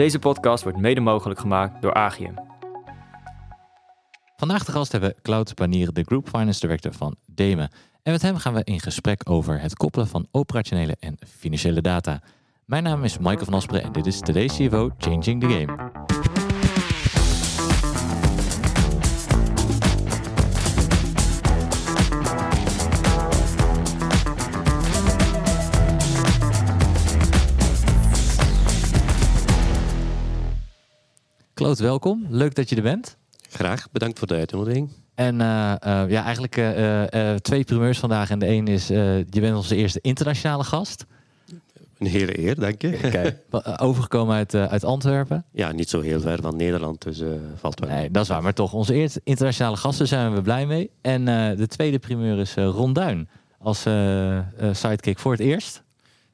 Deze podcast wordt mede mogelijk gemaakt door Agium. Vandaag de gast hebben we Cloud Panier, de Group Finance Director van Deme. En met hem gaan we in gesprek over het koppelen van operationele en financiële data. Mijn naam is Michael van Asperen en dit is Today's CFO Changing the Game. Claude, welkom. Leuk dat je er bent. Graag, bedankt voor de uitnodiging. En uh, uh, ja, eigenlijk uh, twee primeurs vandaag. En de een is, je bent onze eerste internationale gast. Een hele eer, dank je. Kijk, overgekomen uit, uit Antwerpen. Ja, niet zo heel ver van Nederland, dus valt wel. Nee, dat is waar. Maar toch, onze eerste internationale gasten zijn we blij mee. En de tweede primeur is Ron Duin als sidekick voor het eerst.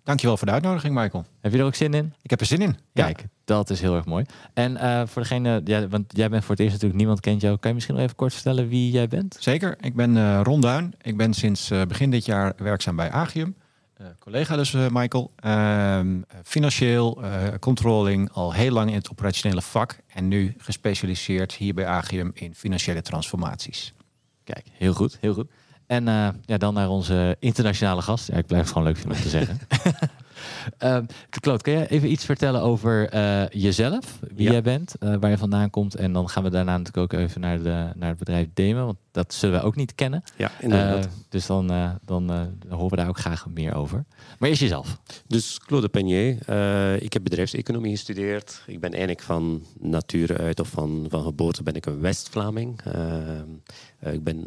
Dankjewel voor de uitnodiging, Michael. Heb je er ook zin in? Ik heb er zin in. Kijk, dat is heel erg mooi. En uh, voor degene, ja, want jij bent voor het eerst natuurlijk, niemand kent jou. Kan je misschien nog even kort vertellen wie jij bent? Zeker. Ik ben uh, Ron Duin. Ik ben sinds uh, begin dit jaar werkzaam bij Agium. collega dus, Michael. Ehm, financieel, controlling, al heel lang in het operationele vak. En nu gespecialiseerd hier bij Agium in financiële transformaties. Kijk, heel goed, heel goed. En ja, dan naar onze internationale gast. Ja, ik blijf het gewoon leuk vinden om te zeggen. Uh, Claude, kan jij even iets vertellen over uh, jezelf, wie jij bent, uh, waar je vandaan komt? En dan gaan we daarna natuurlijk ook even naar, de, naar het bedrijf Demen, want dat zullen we ook niet kennen. Ja, inderdaad. dus dan, dan, dan, horen we daar ook graag meer over. Maar eerst jezelf. Dus Claude Penier, ik heb bedrijfseconomie gestudeerd. Ik ben eigenlijk van nature uit of van, van geboorte ben ik een West-Vlaming. ik ben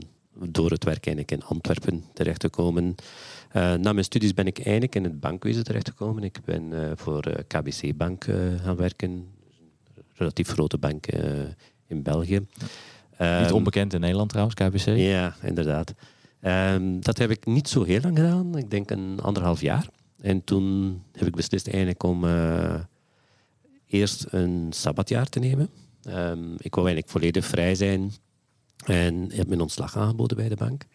door het werk eigenlijk in Antwerpen terechtgekomen. Uh, na mijn studies ben ik eigenlijk in het bankwezen terechtgekomen. Ik ben uh, voor uh, KBC Bank gaan werken. Een relatief grote bank in België. Ja. Niet onbekend in Nederland trouwens, KBC? Ja, inderdaad. Um, dat heb ik niet zo heel lang gedaan. Ik denk een anderhalf jaar. En toen heb ik beslist eigenlijk om eerst een sabbatjaar te nemen. Um, ik wou eigenlijk volledig vrij zijn. En heb mijn ontslag aangeboden bij de bank.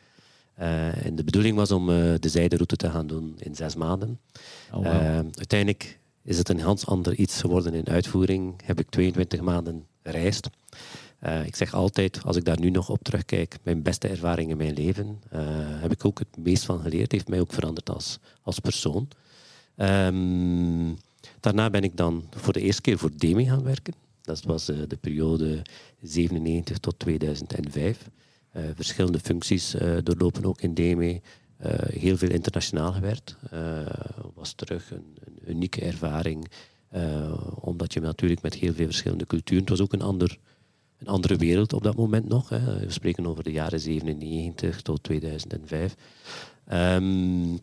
Uh, en de bedoeling was om uh, de zijderoute te gaan doen in zes maanden. Oh, wow. uh, uiteindelijk is het een ganz ander iets geworden in uitvoering. Heb ik 22 maanden gereisd. ik zeg altijd, als ik daar nu nog op terugkijk, mijn beste ervaring in mijn leven, heb ik ook het meest van geleerd. Heeft mij ook veranderd als, als persoon. Um, daarna ben ik dan voor de eerste keer voor Demi gaan werken. Dat was de periode 97 tot 2005. Uh, verschillende functies uh, doorlopen ook in DME. Uh, heel veel internationaal gewerkt. was terug een, een unieke ervaring. omdat je natuurlijk met heel veel verschillende culturen... Het was ook een, ander, een andere wereld op dat moment nog. Hè. We spreken over de jaren 97 tot 2005. Um,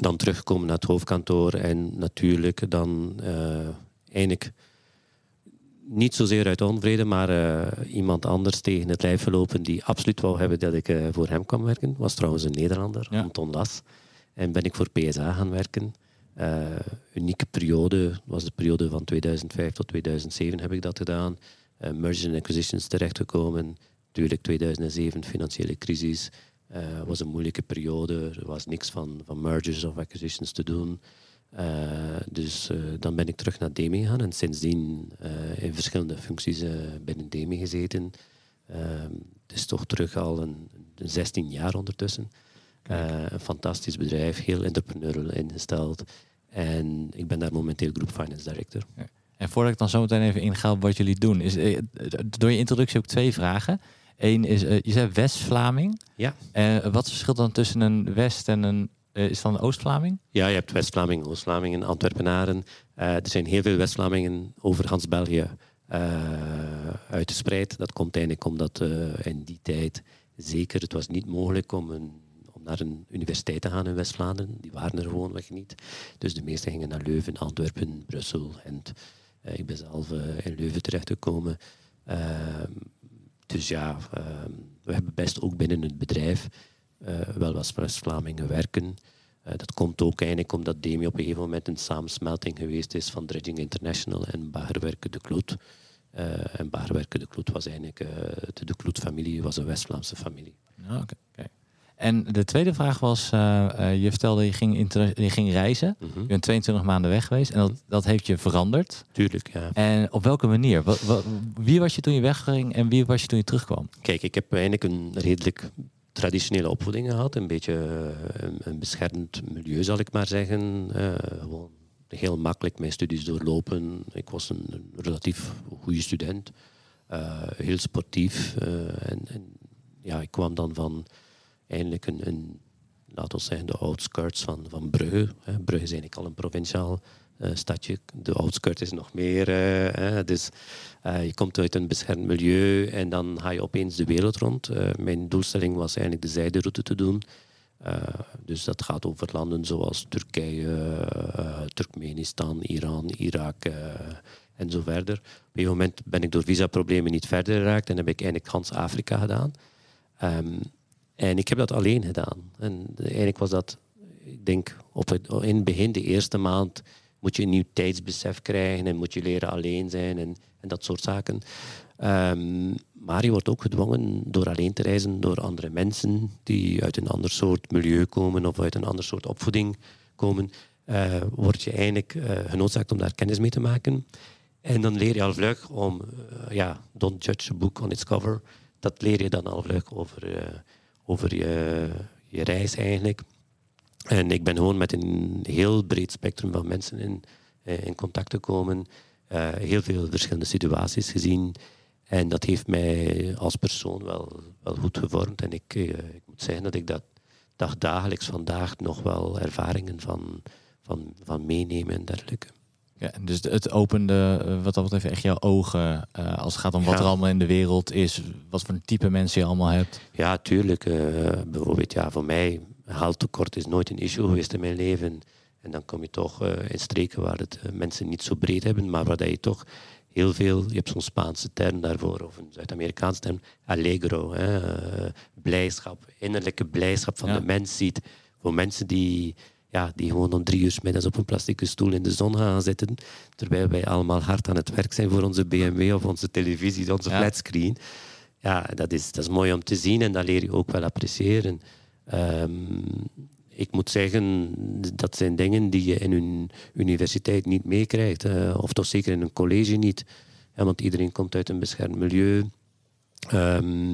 dan terugkomen naar het hoofdkantoor en natuurlijk dan eindelijk niet zozeer uit onvrede, maar uh, iemand anders tegen het lijf gelopen die absoluut wou hebben dat ik uh, voor hem kwam werken. Was trouwens een Nederlander, ja. Anton Las. En ben ik voor PSA gaan werken. Uh, unieke periode, was de periode van 2005 tot 2007 heb ik dat gedaan. mergers and acquisitions terechtgekomen. Natuurlijk 2007, financiële crisis. was een moeilijke periode. Er was niks van, van mergers of acquisitions te doen. Uh, dus uh, dan ben ik terug naar DEME gegaan en sindsdien uh, in verschillende functies binnen DEME gezeten. het is toch terug al een, een 16 jaar ondertussen. een fantastisch bedrijf, heel entrepreneurial ingesteld. En ik ben daar momenteel Group Finance Director. Ja. En voordat ik dan zo meteen even inga op wat jullie doen, is door je introductie ook twee vragen. Eén is, je zei West-Vlaming. Ja. wat is het verschil dan tussen een West- en een is dan Oost-Vlaming? Ja, je hebt West-Vlamingen, Oost-Vlamingen, Antwerpenaren. Uh, er zijn heel veel West-Vlamingen over Hans België uh, uitgespreid. Dat komt eigenlijk omdat in die tijd zeker het was niet mogelijk om, een, naar een universiteit te gaan in West-Vlaanderen. Die waren er gewoonweg niet. Dus de meesten gingen naar Leuven, Antwerpen, Brussel. En ik ben zelf in Leuven terechtgekomen. Ehm, dus ja, ehm, we hebben best ook binnen het bedrijf uh, wel wat West-Vlamingen werken. Uh, dat komt ook eigenlijk omdat DEMI op een gegeven moment een samensmelting geweest is van Dredging International en Bagerwerken de Kloet. Uh, en Bagerwerken de Kloet was eigenlijk, de De Kloet-familie was een West-Vlaamse familie. Oh, okay. En de tweede vraag was, eh, eh, je vertelde je ging, je ging reizen. Mhm. Je bent 22 maanden weg geweest en dat, dat heeft je veranderd. Tuurlijk, ja. En op welke manier? Wie was je toen je wegging en wie was je toen je terugkwam? Kijk, ik heb eigenlijk een redelijk traditionele opvoeding gehad. Een beetje eh, een, beschermd milieu, zal ik maar zeggen. Eh, gewoon heel makkelijk mijn studies doorlopen. Ik was een, relatief goede student. Eh, heel sportief. en, en ja, ik kwam dan van eigenlijk een, een laten we zeggen, de outskirts van, van Brugge. Brugge is eigenlijk al een provinciaal stadje. De outskirt is nog meer. eh. Dus eh, je komt uit een beschermd milieu en dan ga je opeens de wereld rond. Eh, mijn doelstelling was eigenlijk de zijderoute te doen. Eh, dus dat gaat over landen zoals Turkije, eh, Turkmenistan, Iran, Irak eh, en zo verder. Op een gegeven moment ben ik door visaproblemen niet verder geraakt en heb ik eigenlijk Gans Afrika gedaan. Ehm, en ik heb dat alleen gedaan. En eigenlijk was dat, ik denk, op in het begin, de eerste maand, moet je een nieuw tijdsbesef krijgen en moet je leren alleen zijn en, en dat soort zaken. Ehm, maar je wordt ook gedwongen door alleen te reizen door andere mensen die uit een ander soort milieu komen of uit een ander soort opvoeding komen. eh, word je eigenlijk eh, genoodzaakt om daar kennis mee te maken. En dan leer je al vlug om, eh, ja, don't judge a book on its cover. Dat leer je dan al vlug over, over je, je reis eigenlijk. En ik ben gewoon met een heel breed spectrum van mensen in, eh, in contact gekomen. Eh, heel veel verschillende situaties gezien. En dat heeft mij als persoon wel, wel goed gevormd. En ik, eh, ik moet zeggen dat ik dat dag, dagelijks vandaag nog wel ervaringen van, van, van meenemen en dergelijke. Ja, dus het opende wat dat betreft echt jouw ogen als het gaat om wat Ja. er allemaal in de wereld is, wat voor een type mensen je allemaal hebt. Ja, tuurlijk. bijvoorbeeld, ja, voor mij, geldtekort is nooit een issue geweest in mijn leven. En dan kom je toch eh, in streken waar het eh, mensen niet zo breed hebben, maar waar je toch heel veel, je hebt zo'n Spaanse term daarvoor, of een Zuid-Amerikaanse term, allegro, hè, eh, blijdschap, innerlijke blijdschap van Ja. de mens ziet. Voor mensen die, ja, die gewoon om drie uur middags op een plastic stoel in de zon gaan zitten, terwijl wij allemaal hard aan het werk zijn voor onze BMW of onze televisie, onze Ja. flatscreen. Ja, dat is, dat is mooi om te zien en dat leer je ook wel appreciëren. Ehm, ik moet zeggen, dat zijn dingen die je in een universiteit niet meekrijgt. eh, of toch zeker in een college niet. Ja, want iedereen komt uit een beschermd milieu. Ehm,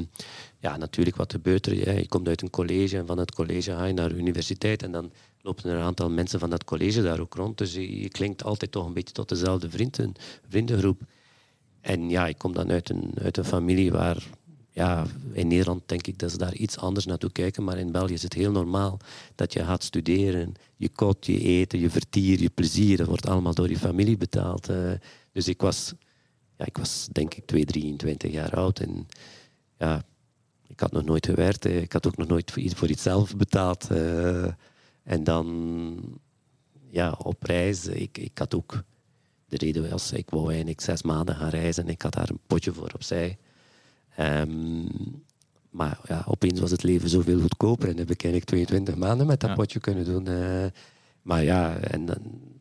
ja, natuurlijk, wat gebeurt er? Je komt uit een college en van het college ga je naar de universiteit. En dan lopen er een aantal mensen van dat college daar ook rond. Dus je, je klinkt altijd toch een beetje tot dezelfde vrienden, vriendengroep. En ja, ik kom dan uit een, uit een familie waar, ja, in Nederland denk ik dat ze daar iets anders naartoe kijken, maar in België is het heel normaal dat je gaat studeren. Je kot, je eten, je vertier, je plezier, dat wordt allemaal door je familie betaald. eh. dus ik was, ja, ik was denk ik 2, 23 jaar oud en ja, ik had nog nooit gewerkt. eh. Ik had ook nog nooit voor iets, voor iets zelf betaald. eh. en dan, ja, op reis, ik, ik had ook de reden was, ik wou eigenlijk zes maanden gaan reizen en ik had daar een potje voor opzij. Ehm, maar ja, opeens was het leven zoveel goedkoper en heb ik eigenlijk 22 maanden met dat Ja. potje kunnen doen. eh. maar ja, en dan,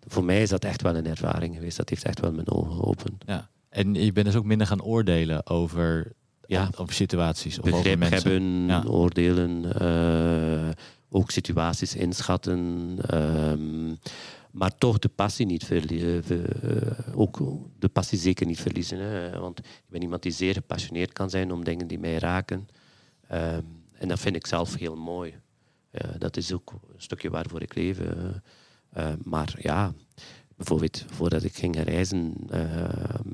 voor mij is dat echt wel een ervaring geweest. Dat heeft echt wel mijn ogen geopend. Ja. En je bent dus ook minder gaan oordelen over, Ja. over situaties of over mensen. hebben, Ja. oordelen, eh, ook situaties inschatten. ehm, maar toch de passie niet verliezen. ook de passie zeker niet verliezen. Hè, want ik ben iemand die zeer gepassioneerd kan zijn om dingen die mij raken. Ehm, en dat vind ik zelf heel mooi. Eh, dat is ook een stukje waarvoor ik leef. eh. Eh, maar ja, bijvoorbeeld voordat ik ging reizen, ehm,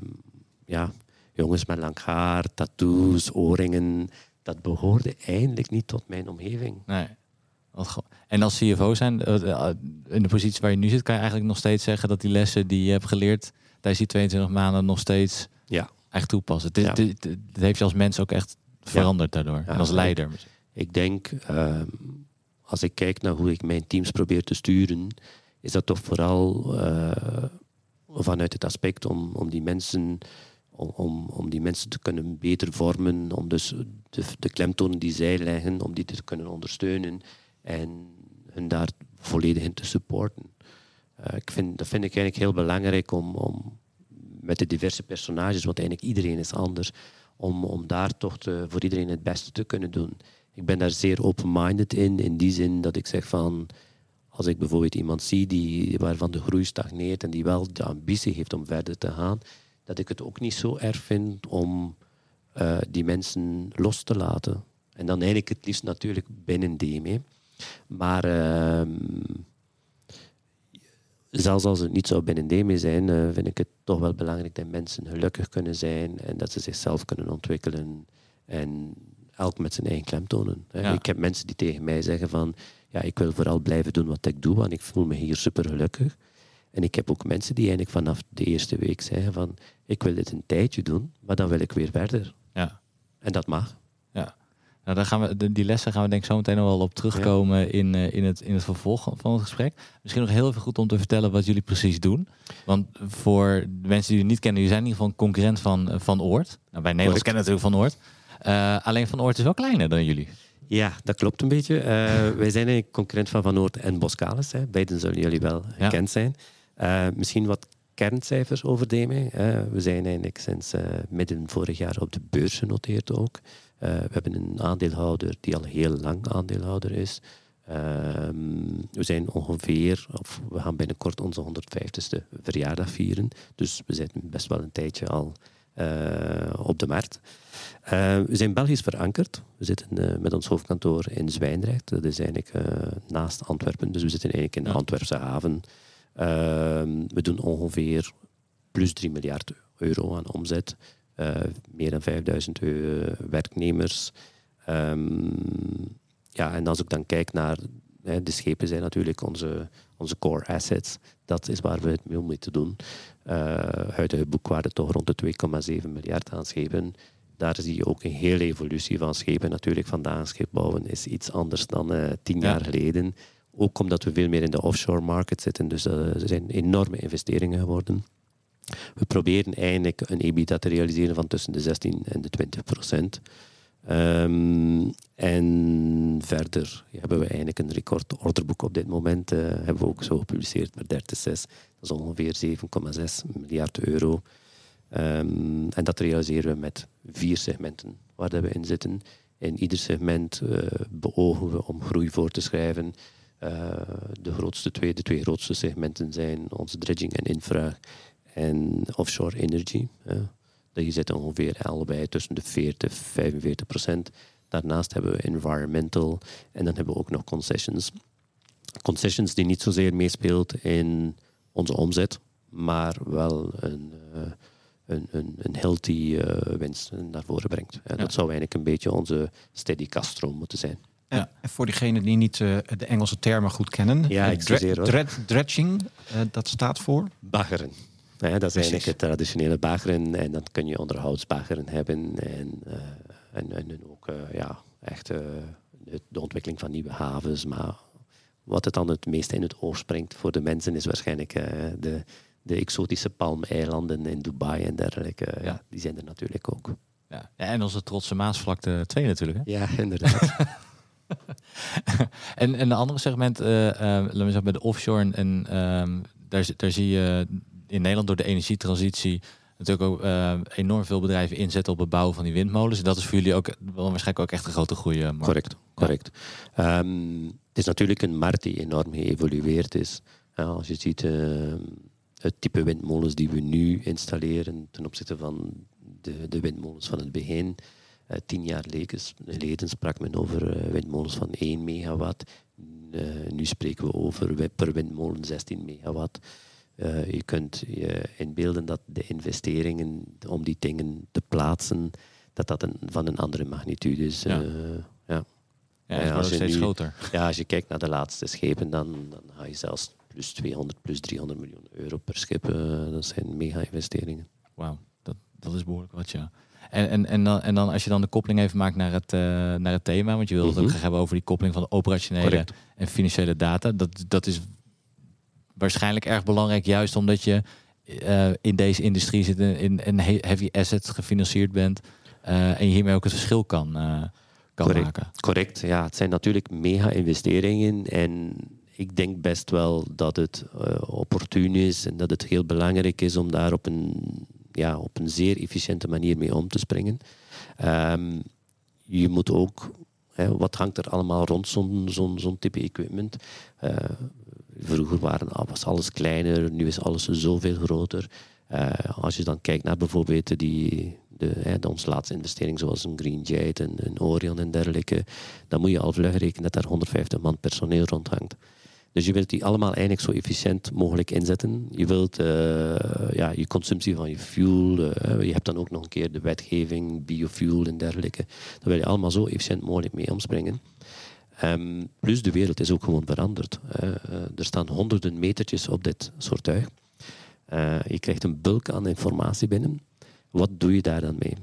ja, jongens met lang haar, tattoos, oorringen, dat behoorde eigenlijk niet tot mijn omgeving. Nee. En als CFO zijn, eh, eh, in de positie waar je nu zit, kan je eigenlijk nog steeds zeggen dat die lessen die je hebt geleerd tijdens die 22 maanden nog steeds Ja. echt toepassen. Het, is- Ja. het, het- het heeft je als mens ook echt veranderd daardoor. en als leider. Ik denk, ehm, als ik kijk naar hoe ik mijn teams probeer te sturen, is dat toch vooral eh, vanuit het aspect om, om die mensen om, om, om die mensen te kunnen beter vormen, om dus de, de klemtonen die zij leggen, om die te kunnen ondersteunen en hun daar volledig in te supporten. Eh, ik vind, dat vind ik eigenlijk heel belangrijk om, om met de diverse personages, want eigenlijk iedereen is anders, om, om daar toch te, voor iedereen het beste te kunnen doen. ik ben daar zeer open-minded in. In die zin dat ik zeg van, als ik bijvoorbeeld iemand zie die, waarvan de groei stagneert en die wel de ambitie heeft om verder te gaan, dat ik het ook niet zo erg vind om eh, die mensen los te laten. En dan eigenlijk het liefst natuurlijk binnen DME. Maar ehm, zelfs als het niet zou binnen zijn, uh, vind ik het toch wel belangrijk dat mensen gelukkig kunnen zijn en dat ze zichzelf kunnen ontwikkelen. En elk met zijn eigen klemtonen. Ja. Ik heb mensen die tegen mij zeggen van ja, ik wil vooral blijven doen wat ik doe, want ik voel me hier super gelukkig. En ik heb ook mensen die eigenlijk vanaf de eerste week zeggen van ik wil dit een tijdje doen, maar dan wil ik weer verder. Ja. En dat mag. Ja. Nou, daar gaan we, die lessen gaan we denk ik zo meteen nog wel op terugkomen in, uh, in, het, in het vervolg van het gesprek. Misschien nog heel even goed om te vertellen wat jullie precies doen. Want voor de mensen die jullie niet kennen, jullie zijn in ieder geval een concurrent van, Van Oort. Nou, bij Nederlands kennen natuurlijk Van Oort. Uh, alleen Van Oort is wel kleiner dan jullie. Ja, dat klopt een beetje. Uh, wij zijn een concurrent van Van Oort en Boskalis. Hè. Beiden zullen jullie wel gekend zijn. Uh, misschien wat kerncijfers over DME. we zijn eigenlijk sinds midden vorig jaar op de beurs genoteerd ook. We hebben een aandeelhouder die al heel lang aandeelhouder is. Ehm, we zijn ongeveer, of we gaan binnenkort onze 150ste verjaardag vieren. Dus we zitten best wel een tijdje al op de markt. Uh, we zijn Belgisch verankerd. We zitten uh, met ons hoofdkantoor in Zwijndrecht. Dat is eigenlijk naast Antwerpen. Dus we zitten eigenlijk in de Antwerpse haven. Ehm, we doen ongeveer plus 3 miljard euro aan omzet. Meer dan 5000 werknemers. Um, ja, en als ik dan kijk naar... Hè, de schepen zijn natuurlijk onze, onze core assets. Dat is waar we het mee moeten doen. huidige boekwaarde toch rond de 2,7 miljard aan schepen daar zie je ook een hele evolutie van schepen. Natuurlijk, vandaag is iets anders dan uh, tien jaar geleden. Ook omdat we veel meer in de offshore market zitten. Dus uh, er zijn enorme investeringen geworden. We proberen eigenlijk een EBITDA te realiseren van tussen de 16 en de 20 procent. Um, en verder hebben we eigenlijk een record orderboek op dit moment. Uh, hebben we ook zo gepubliceerd met 36. Dat is ongeveer 7,6 miljard euro. Um, en dat realiseren we met vier segmenten waar we in zitten. In ieder segment uh, beogen we om groei voor te schrijven. Uh, de, grootste twee, de twee grootste segmenten zijn onze dredging en infra en offshore energy. Uh, die zitten ongeveer allebei tussen de 40 en 45 procent. Daarnaast hebben we environmental en dan hebben we ook nog concessions. Concessions die niet zozeer meespeelt in onze omzet, maar wel een een, een, een healthy uh, winst naar voren brengt. Ja, Dat zou eigenlijk een beetje onze steady kaststroom moeten zijn. Ja. En voor diegenen die niet uh, de Engelse termen goed kennen, ja, dre dredging, uh, dat staat voor? Baggeren. Ja, dat is Precies. eigenlijk het traditionele baggeren. En dan kun je onderhoudsbaggeren hebben. En, en, en ook ja, echt de ontwikkeling van nieuwe havens. Maar wat het dan het meest in het oog springt voor de mensen is waarschijnlijk de, de exotische palmeilanden in Dubai en dergelijke, ja. ja. die zijn er natuurlijk ook. Ja. ja en onze trotse Maasvlakte 2 natuurlijk. Hè? Ja, inderdaad. en, en de andere segment, uh, uh, laten we zeggen bij de offshore, en um, daar, daar zie je in Nederland door de energietransitie natuurlijk ook uh, enorm veel bedrijven inzetten op het bouwen van die windmolens. En dat is voor jullie ook wel waarschijnlijk ook echt een grote groei. Correct, correct. Ja. Um, het is natuurlijk een markt die enorm geëvolueerd is. als je ziet ehm, het type windmolens die we nu installeren ten opzichte van de, de windmolens van het begin. Tien jaar geleden sprak men over windmolens van 1 megawatt. Nu spreken we over per windmolen 16 megawatt. Je kunt je inbeelden dat de investeringen om die dingen te plaatsen, dat dat een, van een andere magnitude is. Ja. ja. ja, als je steeds nu, groter. Ja, als je kijkt naar de laatste schepen, dan, dan ga je zelfs plus 200, plus 300 miljoen euro per schip. Uh, dat zijn mega-investeringen. Wauw, dat, dat is behoorlijk wat, ja. En, en, en, dan, en dan als je dan de koppeling even maakt naar het, uh, naar het thema, want je wilde het ook mhm. graag hebben over die koppeling van de operationele Correct. en financiële data. Dat, dat is waarschijnlijk erg belangrijk, juist omdat je uh, in deze industrie zit, in een heavy asset gefinancierd bent en je hiermee ook het verschil kan, kan Correct. maken. Correct, ja. Het zijn natuurlijk mega-investeringen en ik denk best wel dat het opportun is en dat het heel belangrijk is om daar op een, ja, op een zeer efficiënte manier mee om te springen. Um, je moet ook Hè, wat hangt er allemaal rond zo'n zo'n zo'n type equipment? Uh, vroeger waren, was alles kleiner, nu is alles zoveel groter. Uh, als je dan kijkt naar bijvoorbeeld die, de, de, onze laatste investering, zoals een Green Jet en een Orion en dergelijke, dan moet je al vlug rekenen dat daar 150 man personeel rondhangt. Dus je wilt die allemaal eigenlijk zo efficiënt mogelijk inzetten. Je wilt uh, ja, je consumptie van je fuel. Uh, je hebt dan ook nog een keer de wetgeving, biofuel en dergelijke. Daar wil je allemaal zo efficiënt mogelijk mee omspringen. Um, plus de wereld is ook gewoon veranderd. Uh, er staan honderden metertjes op dit soort tuig. je krijgt een bulk aan informatie binnen. Wat doe je daar dan mee?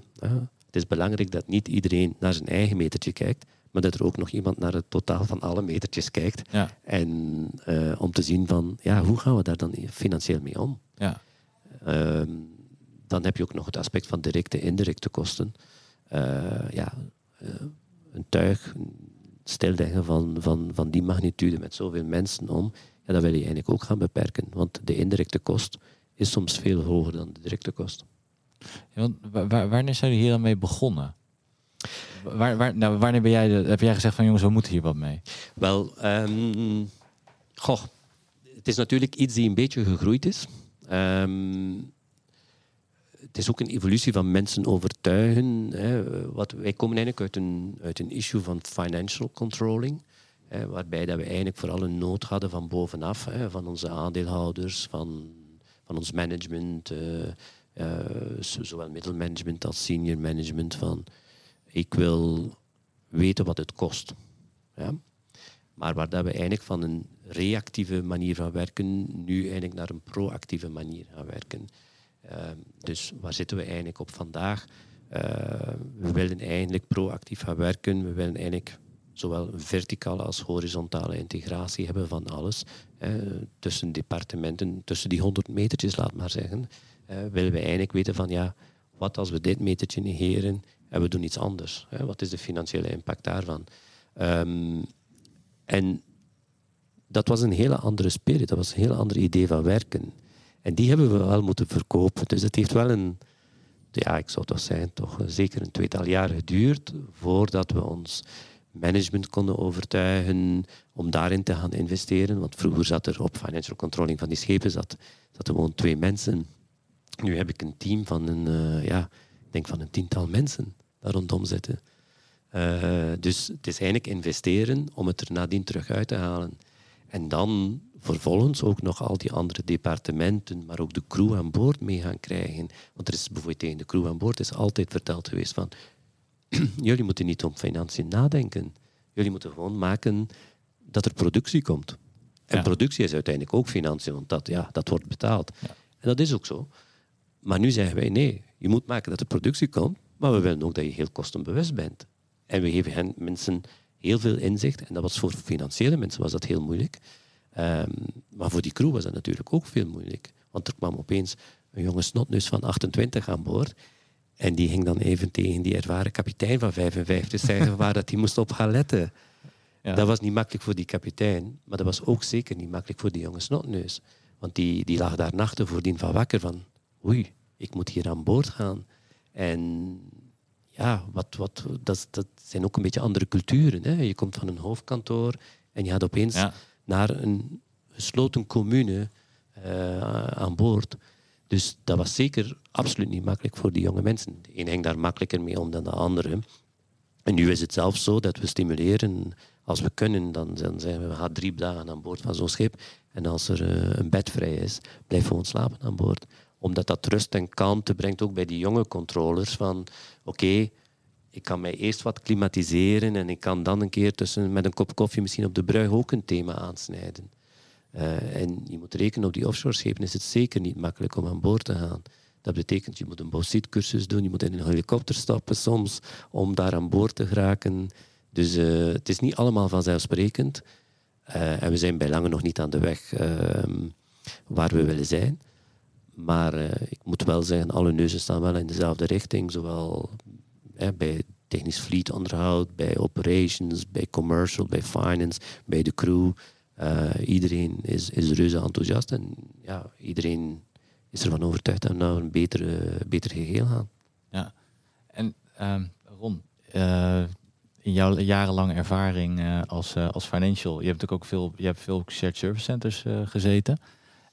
het is belangrijk dat niet iedereen naar zijn eigen metertje kijkt, maar dat er ook nog iemand naar het totaal van alle metertjes kijkt. Ja. En uh, om te zien van, ja, hoe gaan we daar dan financieel mee om? Ja. Uh, dan heb je ook nog het aspect van directe en indirecte kosten. Ja, een tuig, stilleggen van, van, van die magnitude met zoveel mensen om, ja, dat wil je eigenlijk ook gaan beperken. Want de indirecte kost is soms veel hoger dan de directe kost. Ja, want wanneer zijn jullie hier dan mee begonnen? Waar, waar, nou, wanneer ben jij de, heb jij gezegd van jongens, we moeten hier wat mee? Wel, um, goh, het is natuurlijk iets die een beetje gegroeid is. Um, het is ook een evolutie van mensen overtuigen. Hè. Wat, wij komen eigenlijk uit een, uit een issue van financial controlling. Waarbij dat we eigenlijk vooral een nood hadden van bovenaf. Hè, van onze aandeelhouders, van, van ons management. Uh, uh, zowel middelmanagement als senior management. Van, ik wil weten wat het kost. Ja? Maar waar dat we eigenlijk van een reactieve manier van werken, nu eigenlijk naar een proactieve manier gaan werken. Ehm, dus waar zitten we eigenlijk op vandaag? Uh, we willen eigenlijk proactief gaan werken. We willen eigenlijk zowel verticale als horizontale integratie hebben van alles. tussen departementen, tussen die 100 metertjes, laat maar zeggen. Willen we eigenlijk weten van ja, wat als we dit metertje negeren en we doen iets anders? Wat is de financiële impact daarvan? Um, en dat was een hele andere spirit, dat was een heel ander idee van werken. En die hebben we wel moeten verkopen. Dus het heeft wel een, ja, ik zou toch zeggen, toch zeker een tweetal jaar geduurd voordat we ons management konden overtuigen om daarin te gaan investeren. Want vroeger zat er op financial controlling van die schepen zat, zat er gewoon twee mensen. Nu heb ik een team van een, uh, ja, denk van een tiental mensen daar rondom zitten. Uh, dus het is eigenlijk investeren om het er nadien terug uit te halen. En dan vervolgens ook nog al die andere departementen, maar ook de crew aan boord mee gaan krijgen. Want er is bijvoorbeeld tegen de crew aan boord is altijd verteld geweest van jullie moeten niet om financiën nadenken. Jullie moeten gewoon maken dat er productie komt. En productie is uiteindelijk ook financiën, want dat, ja, dat wordt betaald. Ja. En dat is ook zo. Maar nu zeggen wij nee, je moet maken dat er productie komt, maar we willen ook dat je heel kostenbewust bent. En we geven hen mensen heel veel inzicht. En dat was voor financiële mensen was dat heel moeilijk. Um, maar voor die crew was dat natuurlijk ook veel moeilijk. Want er kwam opeens een jonge snotneus van 28 aan boord. En die ging dan even tegen die ervaren kapitein van 55 zeggen waar dat hij moest op gaan letten. Ja. Dat was niet makkelijk voor die kapitein, maar dat was ook zeker niet makkelijk voor die jonge snotneus. Want die, die lag daar nachten voordien van wakker van oei, ik moet hier aan boord gaan. En ja, wat, wat, dat, dat zijn ook een beetje andere culturen. Hè. Je komt van een hoofdkantoor en je gaat opeens naar een gesloten commune uh, aan boord. Dus dat was zeker absoluut niet makkelijk voor die jonge mensen. De een ging daar makkelijker mee om dan de andere. En nu is het zelfs zo dat we stimuleren. Als we kunnen, dan, zeggen we, we drie dagen aan boord van zo'n schip. En als er uh, een bed vrij is, blijf gewoon slapen aan boord. Omdat dat rust en kalmte brengt ook bij die jonge controllers. Van oké, ik kan mij eerst wat klimatiseren en ik kan dan een keer tussen, met een kop koffie misschien op de brug ook een thema aansnijden. Uh, en je moet rekenen, op die offshore schepen is het zeker niet makkelijk om aan boord te gaan. Dat betekent, je moet een bauxitecursus doen, je moet in een helikopter stappen soms om daar aan boord te geraken. Dus uh, het is niet allemaal vanzelfsprekend. Uh, en we zijn bij lange nog niet aan de weg ehm, waar we willen zijn. Maar ik moet wel zeggen, alle neuzen staan wel in dezelfde richting, zowel bij technisch fleet onderhoud, bij operations, bij commercial, bij finance, bij de crew. Uh, iedereen is, is reuze enthousiast en ja, iedereen is ervan overtuigd dat we naar een betere, beter geheel gaan. Ja, en uh, Ron, uh, in jouw jarenlange ervaring eh, als, eh, als financial, je hebt natuurlijk ook veel, je hebt veel shared service centers eh, gezeten.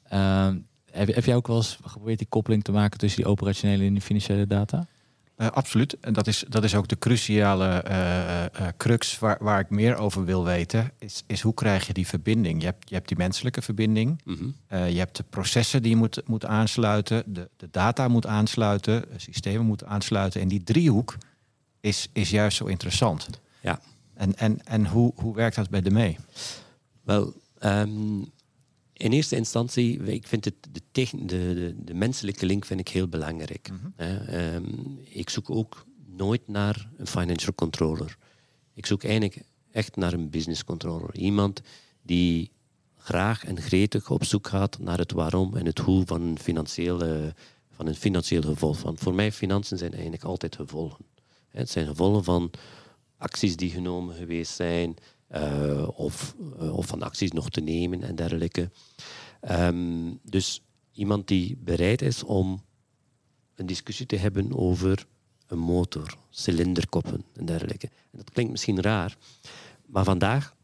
Ehm, heb, heb jij ook wel eens geprobeerd die koppeling te maken tussen die operationele en die financiële data? Eh, absoluut. En dat is, dat is ook de cruciale eh, crux waar, waar ik meer over wil weten. Is, is hoe krijg je die verbinding? Je hebt, je hebt die menselijke verbinding. Mhm. Je hebt de processen die je moet, moet aansluiten. De, de data moet aansluiten. De systemen moeten aansluiten. En die driehoek is, is juist zo interessant. Ja. En, en, en hoe, hoe werkt dat bij de mee? Wel, ehm, in eerste instantie, ik vind het, de, de, de, de menselijke link vind ik heel belangrijk. hè. Ehm, ik zoek ook nooit naar een financial controller. Ik zoek eigenlijk echt naar een business controller. Iemand die graag en gretig op zoek gaat naar het waarom en het hoe van een financiële, van een financieel gevolg. Want voor mij financiën zijn eigenlijk altijd gevolgen. Het zijn gevolgen van acties die genomen geweest zijn, eh, of, eh, of van acties nog te nemen en dergelijke. Ehm, dus iemand die bereid is om een discussie te hebben over een motor, cilinderkoppen en dergelijke. En dat klinkt misschien raar, maar vandaag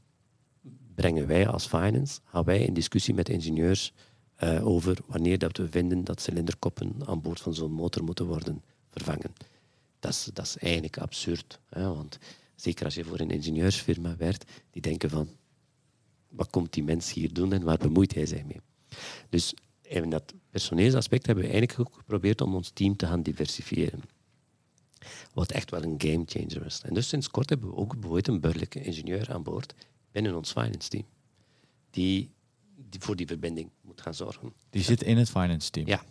brengen wij als finance, gaan wij in discussie met ingenieurs eh, over wanneer dat we vinden dat cilinderkoppen aan boord van zo'n motor moeten worden vervangen. Dat is, dat eigenlijk absurd. Want zeker als je voor een ingenieursfirma werkt, die denken van, wat komt die mens hier doen en waar bemoeit hij zich mee? Dus in dat personeelsaspect hebben we eigenlijk ook geprobeerd om ons team te gaan diversifiëren. Wat echt wel een game changer is. En dus sinds kort hebben we ook bijvoorbeeld een burgerlijke ingenieur aan boord binnen ons finance team. Die, die voor die verbinding moet gaan zorgen. Die zit in het finance team. Ja.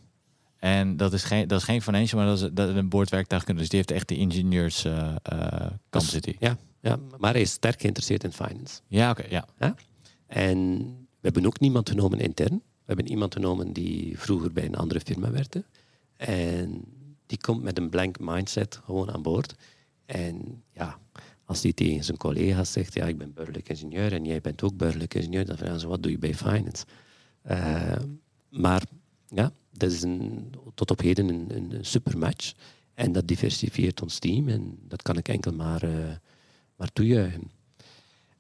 En dat is geen, dat is geen financial, maar dat is, dat is een boordwerktuigkunde. Dus die heeft echt de ingenieurs kant zit hij. Ja, ja, maar hij is sterk geïnteresseerd in finance. Ja, oké, ja. En we hebben ook niemand genomen intern. We hebben iemand genomen die vroeger bij een andere firma werkte. En die komt met een blank mindset gewoon aan boord. En ja, als die tegen zijn collega's zegt, ja, ik ben burgerlijk ingenieur en jij bent ook burgerlijk ingenieur, dan vragen ze, wat doe je bij finance? Eh, maar ja, dat is een, tot op heden een, een, een supermatch. En dat diversifieert ons team en dat kan ik enkel maar, eh, maar toejuichen.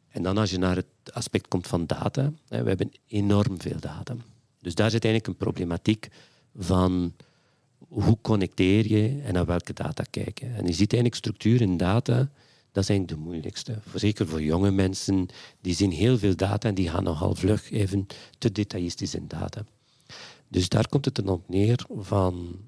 En dan als je naar het aspect komt van data, hè, we hebben enorm veel data. Dus daar zit eigenlijk een problematiek van hoe connecteer je en naar welke data kijken. En je ziet eigenlijk structuur in data, dat is eigenlijk de moeilijkste. Zeker voor jonge mensen, die zien heel veel data en die gaan nogal vlug even te detailistisch in data. Dus daar komt het dan op neer van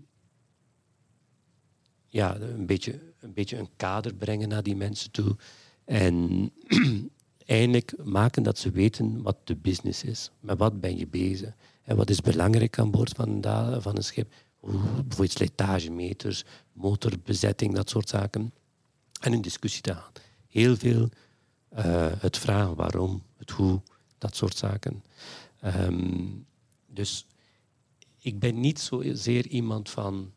ja, een, beetje, een beetje een kader brengen naar die mensen toe. En eindelijk maken dat ze weten wat de business is. Met wat ben je bezig? En wat is belangrijk aan boord van een, van een schip? Bijvoorbeeld slijtagemeters, motorbezetting, dat soort zaken. En in discussie te gaan. Heel veel eh, het vragen waarom, het hoe, dat soort zaken. Ehm, dus ik ben niet zozeer iemand van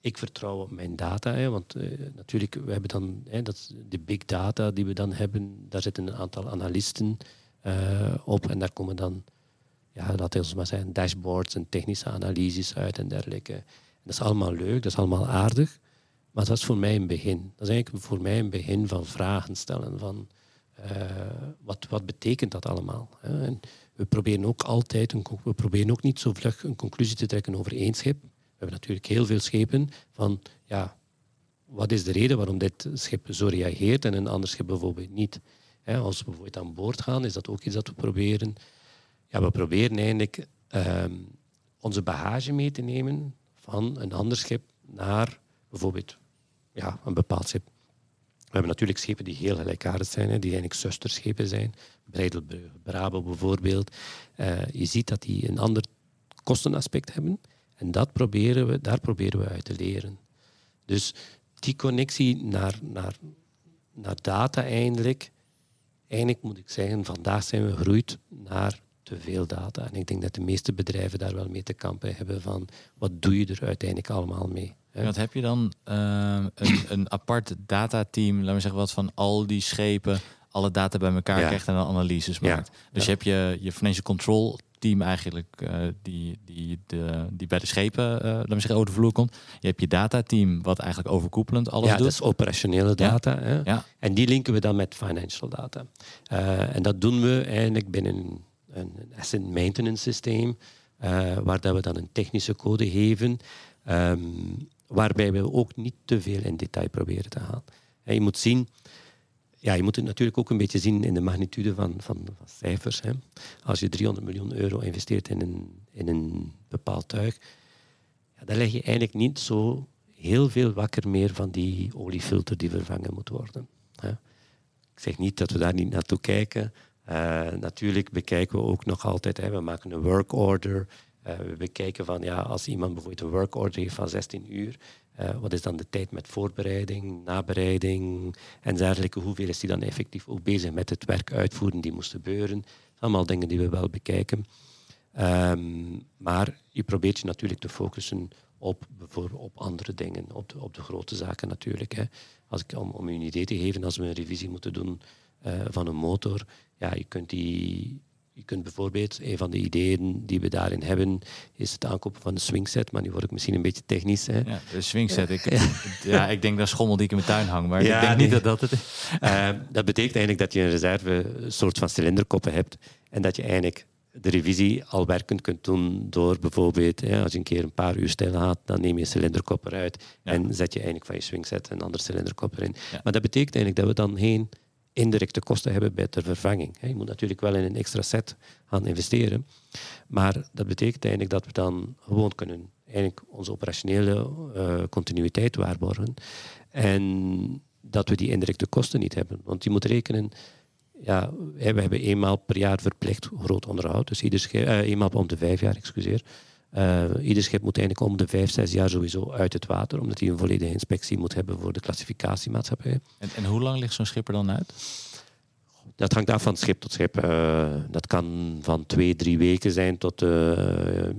ik vertrouw op mijn data. Hè, want eh, natuurlijk, we hebben dan hè, dat, de big data die we dan hebben, daar zitten een aantal analisten eh, op en daar komen dan, ja, laten we maar zeggen, dashboards en technische analyses uit en dergelijke. En dat is allemaal leuk, dat is allemaal aardig, maar dat is voor mij een begin. Dat is eigenlijk voor mij een begin van vragen stellen, van wat, wat betekent dat allemaal? Hè? En we proberen ook altijd, een, we proberen ook niet zo vlug een conclusie te trekken over één schip. We hebben natuurlijk heel veel schepen van, ja, wat is de reden waarom dit schip zo reageert en een ander schip bijvoorbeeld niet? Hè, als we bijvoorbeeld aan boord gaan, is dat ook iets dat we proberen. Ja, we proberen eigenlijk ehm, onze bagage mee te nemen van een ander schip naar bijvoorbeeld ja, een bepaald schip. We hebben natuurlijk schepen die heel gelijkaardig zijn, die eigenlijk zusterschepen zijn. Breidelbrug, Brabo bijvoorbeeld. Eh, je ziet dat die een ander kostenaspect hebben. En dat proberen we, daar proberen we uit te leren. Dus die connectie naar, naar, naar data eigenlijk, eigenlijk moet ik zeggen, vandaag zijn we gegroeid naar te veel data. En ik denk dat de meeste bedrijven daar wel mee te kampen hebben van wat doe je er uiteindelijk allemaal mee. hè? Wat heb je dan eh, een, een apart datateam, laten we zeggen wat van al die schepen alle data bij elkaar Ja. krijgt en dan analyses Ja. maakt. Dus Ja. je hebt je, je financial control team eigenlijk eh, die, die, de, die bij de schepen, uh, laten we zeggen, over de vloer komt. Je hebt je datateam wat eigenlijk overkoepelend alles ja, doet. dat is operationele data. Hè? Ja. En die linken we dan met financial data. Uh, en dat doen we eigenlijk binnen een, asset maintenance systeem, waar dat we dan een technische code geven, um, waarbij we ook niet te veel in detail proberen te gaan. Je moet zien, ja, je moet het natuurlijk ook een beetje zien in de magnitude van, van, cijfers. Hè. Als je 300 miljoen euro investeert in een, in een bepaald tuig, ja, dan leg je eigenlijk niet zo heel veel wakker meer van die oliefilter die vervangen moet worden. Ik zeg niet dat we daar niet naartoe kijken. Uh, natuurlijk bekijken we ook nog altijd, hè, we maken een work order. Uh, we bekijken van, ja, als iemand bijvoorbeeld een work order heeft van 16 uur, uh, wat is dan de tijd met voorbereiding, nabereiding en dergelijke? Hoeveel is hij dan effectief ook bezig met het werk uitvoeren die moest gebeuren? Allemaal dingen die we wel bekijken. Um, maar je probeert je natuurlijk te focussen op, op andere dingen, op de, op de grote zaken natuurlijk. Hè. Als ik, om, je een idee te geven, als we een revisie moeten doen van een motor, ja, je kunt die je kunt bijvoorbeeld, een van de ideeën die we daarin hebben, is het aankopen van een swingset. Maar nu word ik misschien een beetje technisch. Hè. Ja, de swingset. Ik, ja. ik denk dat schommel die ik in mijn tuin hang, maar ja, ik denk niet dat dat het is. Uh, dat betekent eigenlijk dat je een reserve een soort van cilinderkoppen hebt. En dat je eigenlijk de revisie al werkend kunt doen door bijvoorbeeld, ja, als je een keer een paar uur stil gaat, dan neem je een cilinderkop eruit en zet je eigenlijk van je swingset een ander cilinderkop erin. Maar dat betekent eigenlijk dat we dan geen indirecte kosten hebben bij de vervanging. Je moet natuurlijk wel in een extra set gaan investeren. Maar dat betekent eigenlijk dat we dan gewoon kunnen eigenlijk onze operationele uh, continuïteit waarborgen. En dat we die indirecte kosten niet hebben. Want je moet rekenen, ja, we hebben eenmaal per jaar verplicht groot onderhoud. Dus ieder uh, eenmaal om de vijf jaar, excuseer. Uh, ieder schip moet eigenlijk om de vijf, zes jaar sowieso uit het water, omdat hij een volledige inspectie moet hebben voor de klassificatiemaatschappij. En, en hoe lang ligt zo'n schip er dan uit? Dat hangt af van schip tot schip. Uh, dat kan van twee, drie weken zijn tot uh,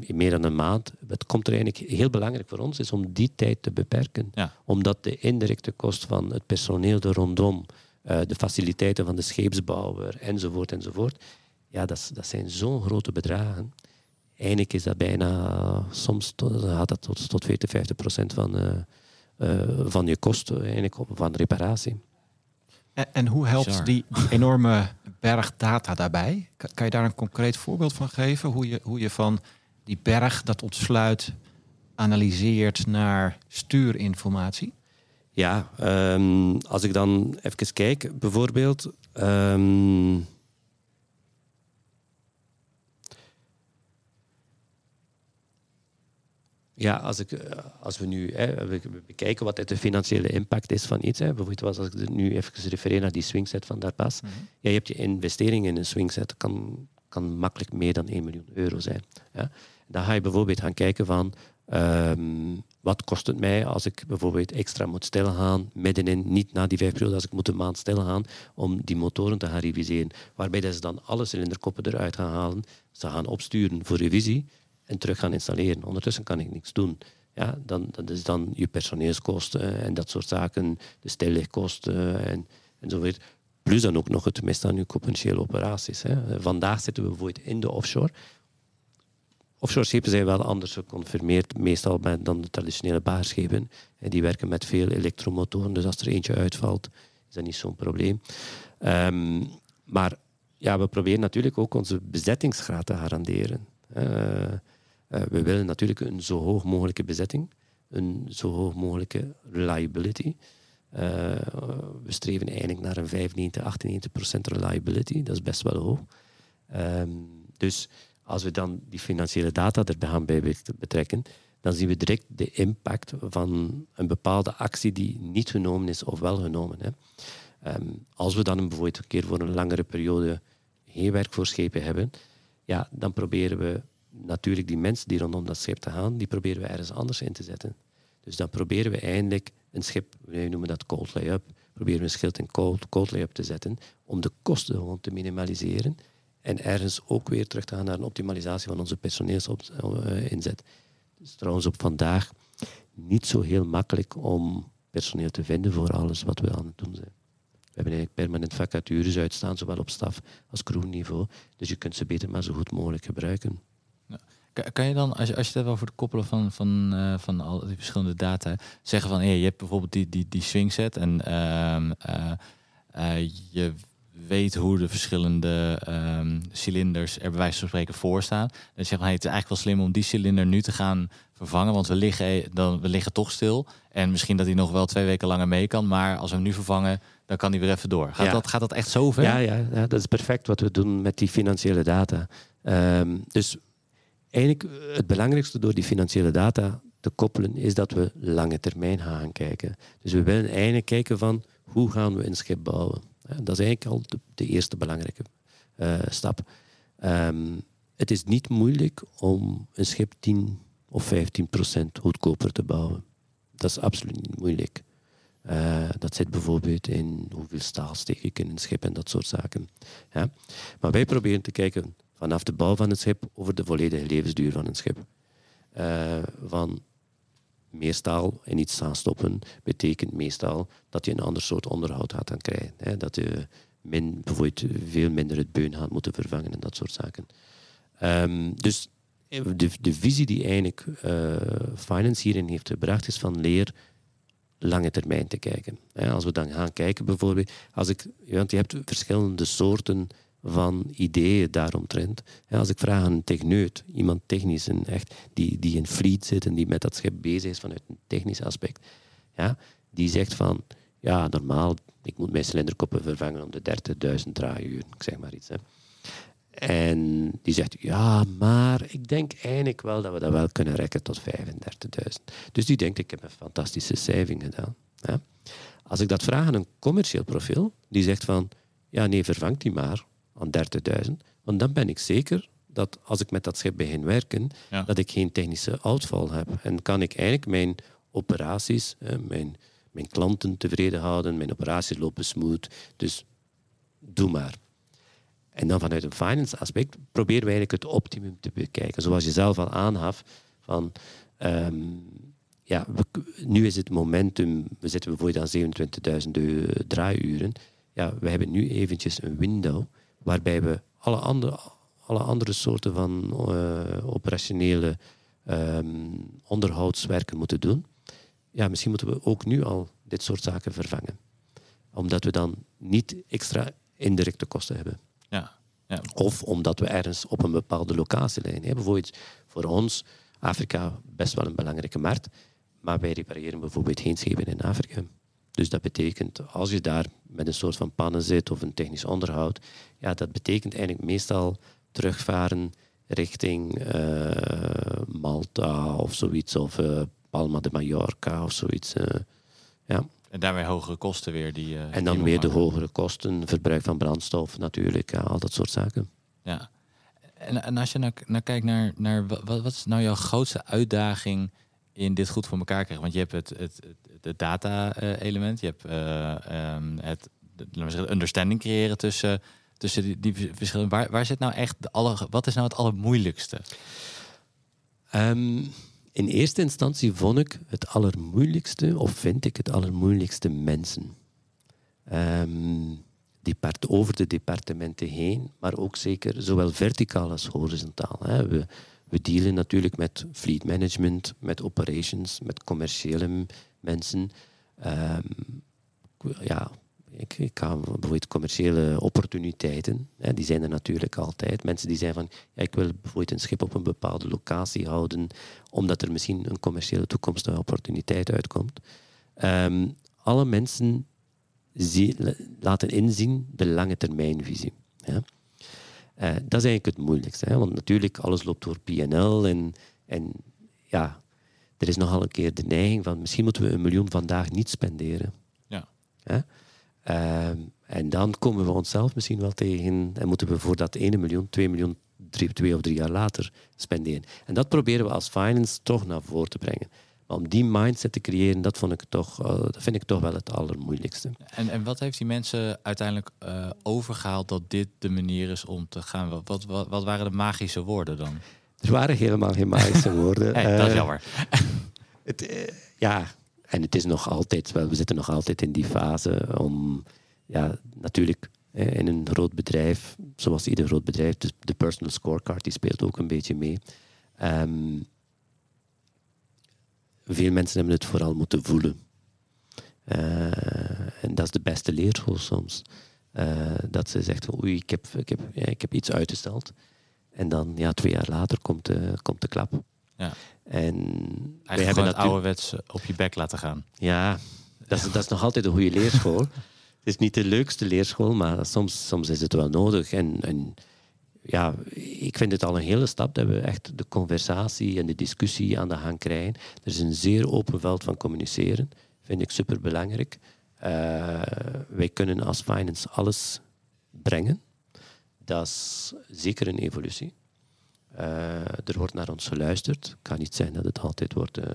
meer dan een maand. Het komt er eigenlijk heel belangrijk voor ons is om die tijd te beperken. Ja. Omdat de indirecte kost van het personeel er rondom, de faciliteiten van de scheepsbouwer enzovoort enzovoort, ja, dat, dat zijn zo'n grote bedragen eigenlijk is dat bijna, soms gaat dat tot, tot 40, 50 procent van, uh, uh, van je kosten eigenlijk van reparatie. En, en hoe helpt die, die, enorme berg data daarbij? Kan, kan, je daar een concreet voorbeeld van geven? Hoe je, hoe je van die berg dat ontsluit analyseert naar stuurinformatie? Ja, um, als ik dan even kijk, bijvoorbeeld. Um, Ja, als, ik, als we nu hè, we bekijken wat de financiële impact is van iets. Hè, bijvoorbeeld als ik nu even refereer naar die swingset van daar pas. Mm -hmm. ja, je hebt je investering in een swingset, kan, kan makkelijk meer dan 1 miljoen euro zijn. Ja. Dan ga je bijvoorbeeld gaan kijken van um, wat kost het mij als ik bijvoorbeeld extra moet stilgaan, middenin, niet na die vijf periode, als ik moet een maand stilgaan om die motoren te gaan reviseren. Waarbij dat ze dan alle cilinderkoppen eruit gaan halen, ze gaan opsturen voor revisie terug gaan installeren. Ondertussen kan ik niks doen. Ja, dan, dat is dan je personeelskosten en dat soort zaken, de stillegkosten en, enzovoort. Plus dan ook nog het mis aan je potentiële operaties. Hè. Vandaag zitten we bijvoorbeeld in de offshore. Offshore schepen zijn wel anders geconfirmeerd, meestal dan de traditionele baarschepen. Die werken met veel elektromotoren, dus als er eentje uitvalt, is dat niet zo'n probleem. Um, maar ja, we proberen natuurlijk ook onze bezettingsgraad te garanderen. We willen natuurlijk een zo hoog mogelijke bezetting, een zo hoog mogelijke reliability. Uh, we streven eigenlijk naar een 95, 98 procent reliability. Dat is best wel hoog. Um, dus als we dan die financiële data erbij gaan bij betrekken, dan zien we direct de impact van een bepaalde actie die niet genomen is of wel genomen. Hè. Um, als we dan bijvoorbeeld een keer voor een langere periode geen werk voor schepen hebben, ja, dan proberen we natuurlijk die mensen die rondom dat schip te gaan, die proberen we ergens anders in te zetten. Dus dan proberen we eindelijk een schip, we noemen dat cold lay-up, proberen we een schild in cold, cold lay-up te zetten om de kosten gewoon te minimaliseren en ergens ook weer terug te gaan naar een optimalisatie van onze personeelsinzet. Het is trouwens op vandaag niet zo heel makkelijk om personeel te vinden voor alles wat we aan het doen zijn. We hebben eigenlijk permanent vacatures uitstaan, zowel op staf als crewniveau. Dus je kunt ze beter maar zo goed mogelijk gebruiken. Kan- je dan, als je, als je het hebt over het koppelen van, van, eh, van al die verschillende data, zeggen van hey, je hebt bijvoorbeeld die, die, die swing set en ehm, eh, eh, je weet hoe de verschillende ehm, cilinders er bij wijze van spreken voor staan. Dan zeg je van hey, het is eigenlijk wel slim om die cilinder nu te gaan vervangen, want we liggen, dan, we liggen toch stil. En misschien dat hij nog wel twee weken langer mee kan, maar als we hem nu vervangen, dan kan hij weer even door. Gaat, Ja. dat, gaat dat echt zo ver? Ja, ja, ja, dat is perfect wat we doen met die financiële data. Ehm, dus eigenlijk eh, het belangrijkste door die financiële data te koppelen is dat we lange termijn gaan kijken. Dus we willen eigenlijk kijken van hoe gaan we een schip bouwen. Dat is eigenlijk al de, de eerste belangrijke eh, stap. Ehm, het is niet moeilijk om een schip 10 of 15 procent goedkoper te bouwen. Dat is absoluut niet moeilijk. Eh, dat zit bijvoorbeeld in hoeveel staal steek ik in een schip en dat soort zaken. Ja. Maar wij proberen te kijken vanaf de bouw van het schip over de volledige levensduur van een schip. Eh, van meer staal in iets staan stoppen betekent meestal dat je een ander soort onderhoud gaat gaan krijgen. Hè. Dat je min, bijvoorbeeld veel minder het beun gaat moeten vervangen en dat soort zaken. Ehm, dus de, de visie die eigenlijk eh, Finance hierin heeft gebracht is van leer lange termijn te kijken. Als we dan gaan kijken bijvoorbeeld, als ik, want je hebt verschillende soorten van ideeën daaromtrent. Hè, Als ik vraag aan een techneut, iemand technisch, een echt, die, die in fleet zit en die met dat schip bezig is vanuit een technisch aspect, ja, die zegt van, ja, normaal, ik moet mijn cilinderkoppen vervangen om de 30.000 draaiguur, ik zeg maar iets. Hè. En die zegt, ja, maar ik denk eigenlijk wel dat we dat wel kunnen rekken tot 35.000. Dus die denkt, ik heb een fantastische saving gedaan. Ja. Als ik dat vraag aan een commercieel profiel, die zegt van, ja, nee, vervang die maar aan 30.000. Want dan ben ik zeker dat als ik met dat schip begin werken, Ja. dat ik geen technische uitval heb. En kan ik eigenlijk mijn operaties, eh, mijn, mijn klanten tevreden houden, mijn operaties lopen smooth. Dus doe maar. En dan vanuit een finance aspect proberen we eigenlijk het optimum te bekijken. Zoals je zelf al aangaf, van ehm, ja, we- nu is het momentum, we zitten bijvoorbeeld aan 27.000 eu- draaiuren. Ja, we hebben nu eventjes een window waarbij we alle andere, alle andere soorten van eh, operationele ehm, onderhoudswerken moeten doen. Ja, misschien moeten we ook nu al dit soort zaken vervangen. Omdat we dan niet extra indirecte kosten hebben. Ja. Ja. Of omdat we ergens op een bepaalde locatie liggen. Bijvoorbeeld voor ons, Afrika, best wel een belangrijke markt. Maar wij repareren bijvoorbeeld geen schepen in Afrika. Dus dat betekent, als je daar met een soort van pannen zit of een technisch onderhoud, ja, dat betekent eigenlijk meestal terugvaren richting eh, Malta of zoiets, of eh, Palma de Mallorca of zoiets. eh. ja. En daarmee hogere kosten weer. Die, En dan we weer de hogere kosten, verbruik van brandstof natuurlijk, ja, al dat soort zaken. Ja. En, en als je nou, nou kijkt naar, naar wat, wat is nou jouw grootste uitdaging in dit goed voor elkaar krijgen? Want je hebt het, het, data-element, je hebt eh, ehm, het zeggen, understanding creëren tussen, tussen die, die verschillen. Waar, waar zit nou echt de alle, wat is nou het allermoeilijkste? Ehm, in eerste instantie vond ik het allermoeilijkste, of vind ik het allermoeilijkste mensen. Depart, over de departementen heen, maar ook zeker zowel verticaal als horizontaal. Hè. We, we dealen natuurlijk met fleet management, met operations, met commerciële mensen. Ehm, ja, ik, ga bijvoorbeeld commerciële opportuniteiten, hè, die zijn er natuurlijk altijd. Mensen die zeggen van, ik wil bijvoorbeeld een schip op een bepaalde locatie houden, omdat er misschien een commerciële toekomstige opportuniteit uitkomt. Ehm, alle mensen laten inzien de lange termijnvisie. Ja. Eh, dat is eigenlijk het moeilijkste, hè, want natuurlijk alles loopt door PNL en, en ja, er is nogal een keer de neiging van misschien moeten we een miljoen vandaag niet spenderen. Ja. Hè? Ehm, en dan komen we onszelf misschien wel tegen en moeten we voor dat 1 miljoen, 2 miljoen, drie, twee of drie jaar later spenderen. En dat proberen we als finance toch naar voren te brengen. Om die mindset te creëren, dat, vond ik toch, eh, dat vind ik toch wel het allermoeilijkste. En, en wat heeft die mensen uiteindelijk eh, overgehaald dat dit de manier is om te gaan? Wat, wat, wat, waren de magische woorden dan? Er waren helemaal geen magische woorden. Hey, dat is Eh, jammer. Het, ja, en het is nog altijd wel, we zitten nog altijd in die fase om ja, natuurlijk in een groot bedrijf, zoals ieder groot bedrijf, dus de personal scorecard die speelt ook een beetje mee. Ehm, veel mensen hebben het vooral moeten voelen. Eh, en dat is de beste leerschool soms. Eh, dat ze zegt, oei, ik heb, ik, heb, ja, ik heb iets uitgesteld. En dan, ja, twee jaar later komt de, komt de klap. Ja. En gewoon hebben het natuurlijk... ouderwets op je bek laten gaan. Ja, dat is, dat is nog altijd een goede leerschool. het is niet de leukste leerschool, maar soms, soms is het wel nodig. En, en ja, ik vind het al een hele stap dat we echt de conversatie en de discussie aan de gang krijgen. Er is een zeer open veld van communiceren. Vind ik super belangrijk. wij kunnen als finance alles brengen. Dat is zeker een evolutie. Uh, er wordt naar ons geluisterd. Het kan niet zijn dat het altijd wordt, uh,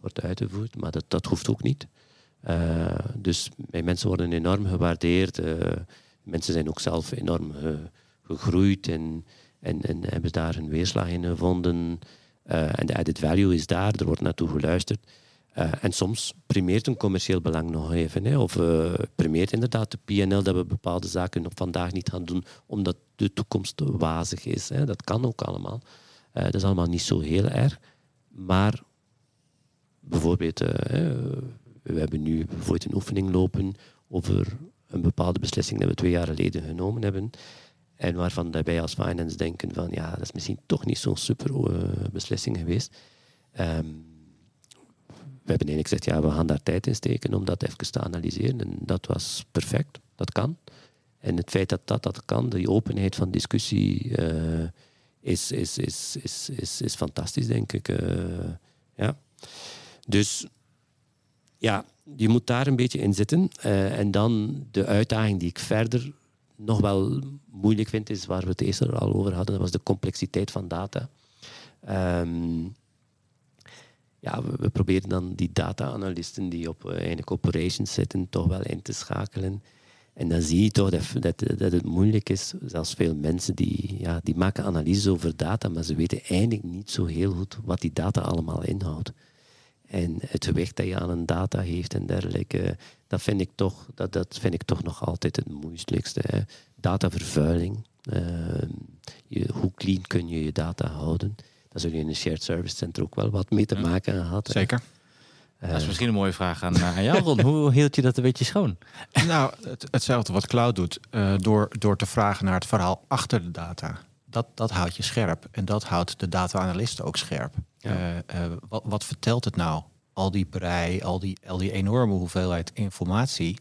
wordt uitgevoerd, maar dat, dat hoeft ook niet. Dus mijn mensen worden enorm gewaardeerd. mensen zijn ook zelf enorm gegroeid en, en, en, hebben daar een weerslag in gevonden. en de added value is daar, er wordt naartoe geluisterd. en soms primeert een commercieel belang nog even. Hè, of primeert inderdaad de PNL dat we bepaalde zaken op vandaag niet gaan doen, omdat de toekomst wazig is. Hè. Dat kan ook allemaal. Dat is allemaal niet zo heel erg. Maar bijvoorbeeld, we hebben nu bijvoorbeeld een oefening lopen over een bepaalde beslissing die we twee jaar geleden genomen hebben. En waarvan wij als finance denken van ja, dat is misschien toch niet zo'n super beslissing geweest. Um, we hebben eigenlijk gezegd, ja, we gaan daar tijd in steken om dat even te analyseren. En dat was perfect, dat kan. En het feit dat dat, dat kan, die openheid van discussie, uh, is, is, is, is, is, is fantastisch, denk ik. Uh, ja. Dus ja, je moet daar een beetje in zitten. Uh, en dan de uitdaging die ik verder nog wel moeilijk vind, is waar we het eerst al over hadden, dat was de complexiteit van data. Um, ja, we, proberen dan die data-analysten die op eigenlijk operations zitten, toch wel in te schakelen. En dan zie je toch dat, dat, dat, het moeilijk is. Zelfs veel mensen die, ja, die maken analyses over data, maar ze weten eigenlijk niet zo heel goed wat die data allemaal inhoudt. En het gewicht dat je aan een data heeft en dergelijke, dat vind ik toch, dat, dat vind ik toch nog altijd het moeilijkste. Hè. Datavervuiling. Uh, je, hoe clean kun je je data houden? Daar zul je in een shared service center ook wel wat mee te maken gehad. Zeker. Dat is misschien een mooie vraag aan, aan jou, Ron. Hoe hield je dat een beetje schoon? Nou, het, hetzelfde wat Cloud doet, uh, door, door te vragen naar het verhaal achter de data. Dat, dat houdt je scherp en dat houdt de data-analysten ook scherp. Ja. Uh, uh, wat, wat, vertelt het nou? Al die brei, al die, al die enorme hoeveelheid informatie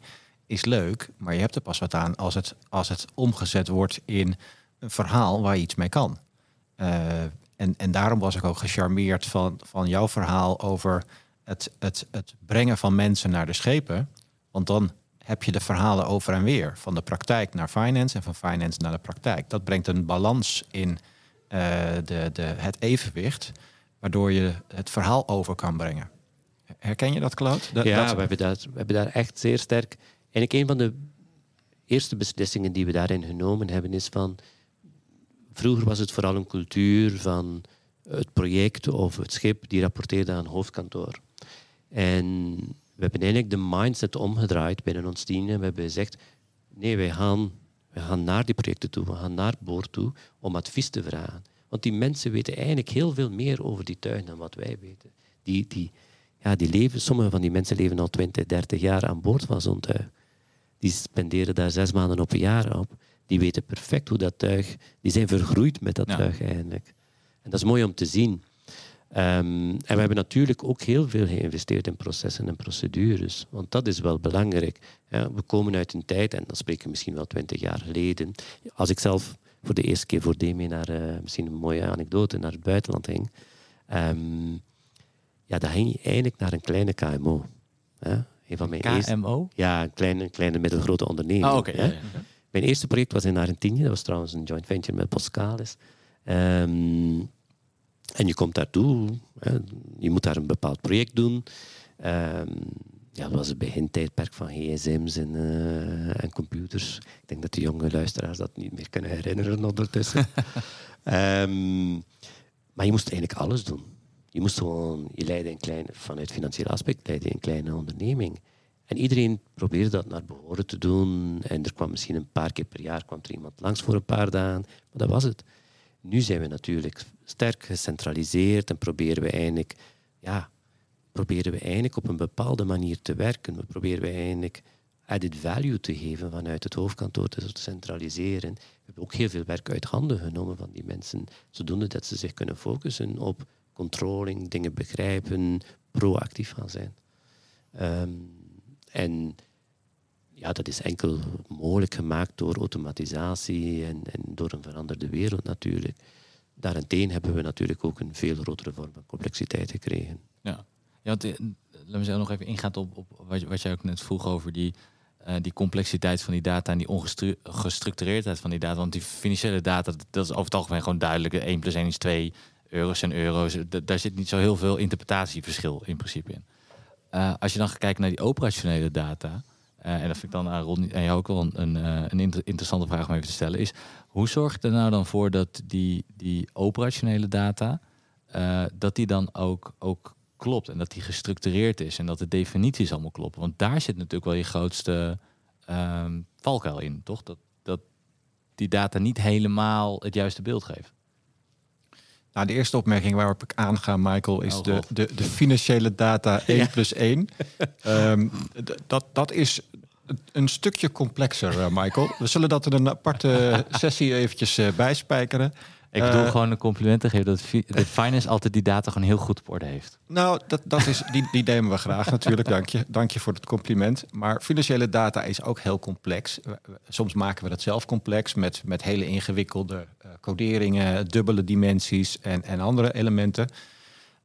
is leuk, maar je hebt er pas wat aan als het, als het omgezet wordt in een verhaal waar je iets mee kan. en, en daarom was ik ook gecharmeerd van, van jouw verhaal over het, het, het brengen van mensen naar de schepen. Want dan heb je de verhalen over en weer. Van de praktijk naar finance en van finance naar de praktijk. Dat brengt een balans in uh, de, de, het evenwicht. Waardoor je het verhaal over kan brengen. Herken je dat, Claude? Dat, ja, dat... We, hebben dat, we hebben daar echt zeer sterk... En ik, een van de eerste beslissingen die we daarin genomen hebben is van... Vroeger was het vooral een cultuur van het project of het schip die rapporteerde aan hoofdkantoor. En we hebben eigenlijk de mindset omgedraaid binnen ons team. En we hebben gezegd, nee, wij gaan, wij gaan naar die projecten toe, we gaan naar boord toe om advies te vragen. Want die mensen weten eigenlijk heel veel meer over die tuin dan wat wij weten. Die, die, ja, die leven, sommige van die mensen leven al 20, 30 jaar aan boord van zo'n tuig. Die spenderen daar zes maanden op een jaar op. Die weten perfect hoe dat tuig... Die zijn vergroeid met dat ja. tuig eigenlijk. En dat is mooi om te zien. Um, en we hebben natuurlijk ook heel veel geïnvesteerd in processen en procedures, want dat is wel belangrijk. Ja, we komen uit een tijd, en dan spreken we misschien wel twintig jaar geleden, als ik zelf voor de eerste keer voor DME naar, uh, misschien een mooie anekdote, naar het buitenland ging, um, ja, dan ging je eigenlijk naar een kleine KMO. Ja, een van mijn KMO? Eerste, ja, een kleine, kleine middelgrote onderneming. Okay, ja, ja. Mijn eerste project was in Argentinië, dat was trouwens een joint venture met Poscalis. Um, en je komt daartoe, hè, je moet daar een bepaald project doen. Um, ja, dat was het begintijdperk van gsm's en, uh, en, computers. Ik denk dat de jonge luisteraars dat niet meer kunnen herinneren ondertussen. um, maar je moest eigenlijk alles doen. Je moest gewoon, je leidde een kleine, vanuit financieel aspect, leidde een kleine onderneming. En iedereen probeerde dat naar behoren te doen. En er kwam misschien een paar keer per jaar kwam er iemand langs voor een paar dagen. Maar dat was het. Nu zijn we natuurlijk sterk gecentraliseerd en proberen we eigenlijk, ja, proberen we eigenlijk op een bepaalde manier te werken. We proberen we eigenlijk added value te geven vanuit het hoofdkantoor te centraliseren. We hebben ook heel veel werk uit handen genomen van die mensen, zodoende dat ze zich kunnen focussen op controlling, dingen begrijpen, proactief gaan zijn. Ehm, en ja, dat is enkel mogelijk gemaakt door automatisatie en, door een veranderde wereld natuurlijk. Daarentegen hebben we natuurlijk ook een veel grotere vorm van complexiteit gekregen. Ja, ja eh, laten we zo nog even ingaan op, op wat, wat jij ook net vroeg over die, uh, die complexiteit van die data en die ongestructureerdheid van die data. Want die financiële data, dat is over het algemeen gewoon duidelijk. 1 plus 1 is 2, euro's en euro's. Daar zit niet zo heel veel interpretatieverschil in principe in. Uh, als je dan gaat kijken naar die operationele data, uh, en dat vind ik dan aan Ron en jou ook wel een, interessante vraag om even te stellen, is hoe zorgt er nou dan voor dat die, die operationele data, dat die dan ook, ook klopt en dat die gestructureerd is en dat de definities allemaal kloppen? Want daar zit natuurlijk wel je grootste um, valkuil in, toch? Dat, dat die data niet helemaal het juiste beeld geeft. Nou, de eerste opmerking waarop ik aanga, Michael, is oh, de, de, de, financiële data 1 plus 1. Um, dat, dat is een stukje complexer, uh, Michael. We zullen dat in een aparte sessie eventjes uh, bijspijkeren. Ik bedoel uh, gewoon een compliment te geven dat de finance altijd die data gewoon heel goed op orde heeft. Nou, dat, dat is, die, die nemen we graag natuurlijk. Dank je. Dank je voor het compliment. Maar financiële data is ook heel complex. Soms maken we dat zelf complex met, met hele ingewikkelde uh, coderingen, dubbele dimensies en, en andere elementen.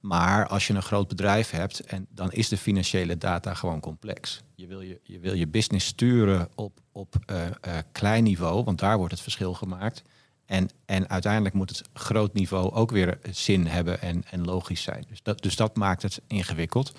Maar als je een groot bedrijf hebt, en dan is de financiële data gewoon complex. Je wil je, je, wil je business sturen op, op uh, uh, klein niveau, want daar wordt het verschil gemaakt. En, en uiteindelijk moet het groot niveau ook weer zin hebben en, en logisch zijn. Dus dat, dus dat maakt het ingewikkeld.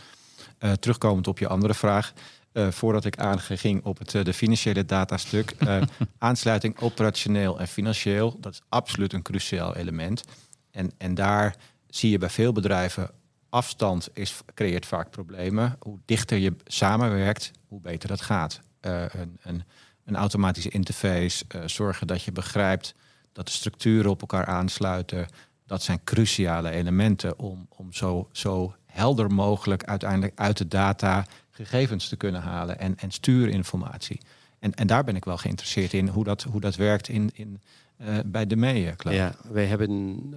Uh, terugkomend op je andere vraag. Uh, voordat ik aanging op het uh, de financiële datastuk. aansluiting operationeel en financieel. Dat is absoluut een cruciaal element. En, en daar zie je bij veel bedrijven afstand is, creëert vaak problemen. Hoe dichter je samenwerkt, hoe beter dat gaat. een, een, een automatische interface, zorgen dat je begrijpt dat de structuren op elkaar aansluiten. Dat zijn cruciale elementen om, om zo, zo helder mogelijk uiteindelijk uit de data gegevens te kunnen halen en, en stuurinformatie. En, en daar ben ik wel geïnteresseerd in hoe dat, hoe dat werkt in, in, uh, bij de MEE. Ja, wij hebben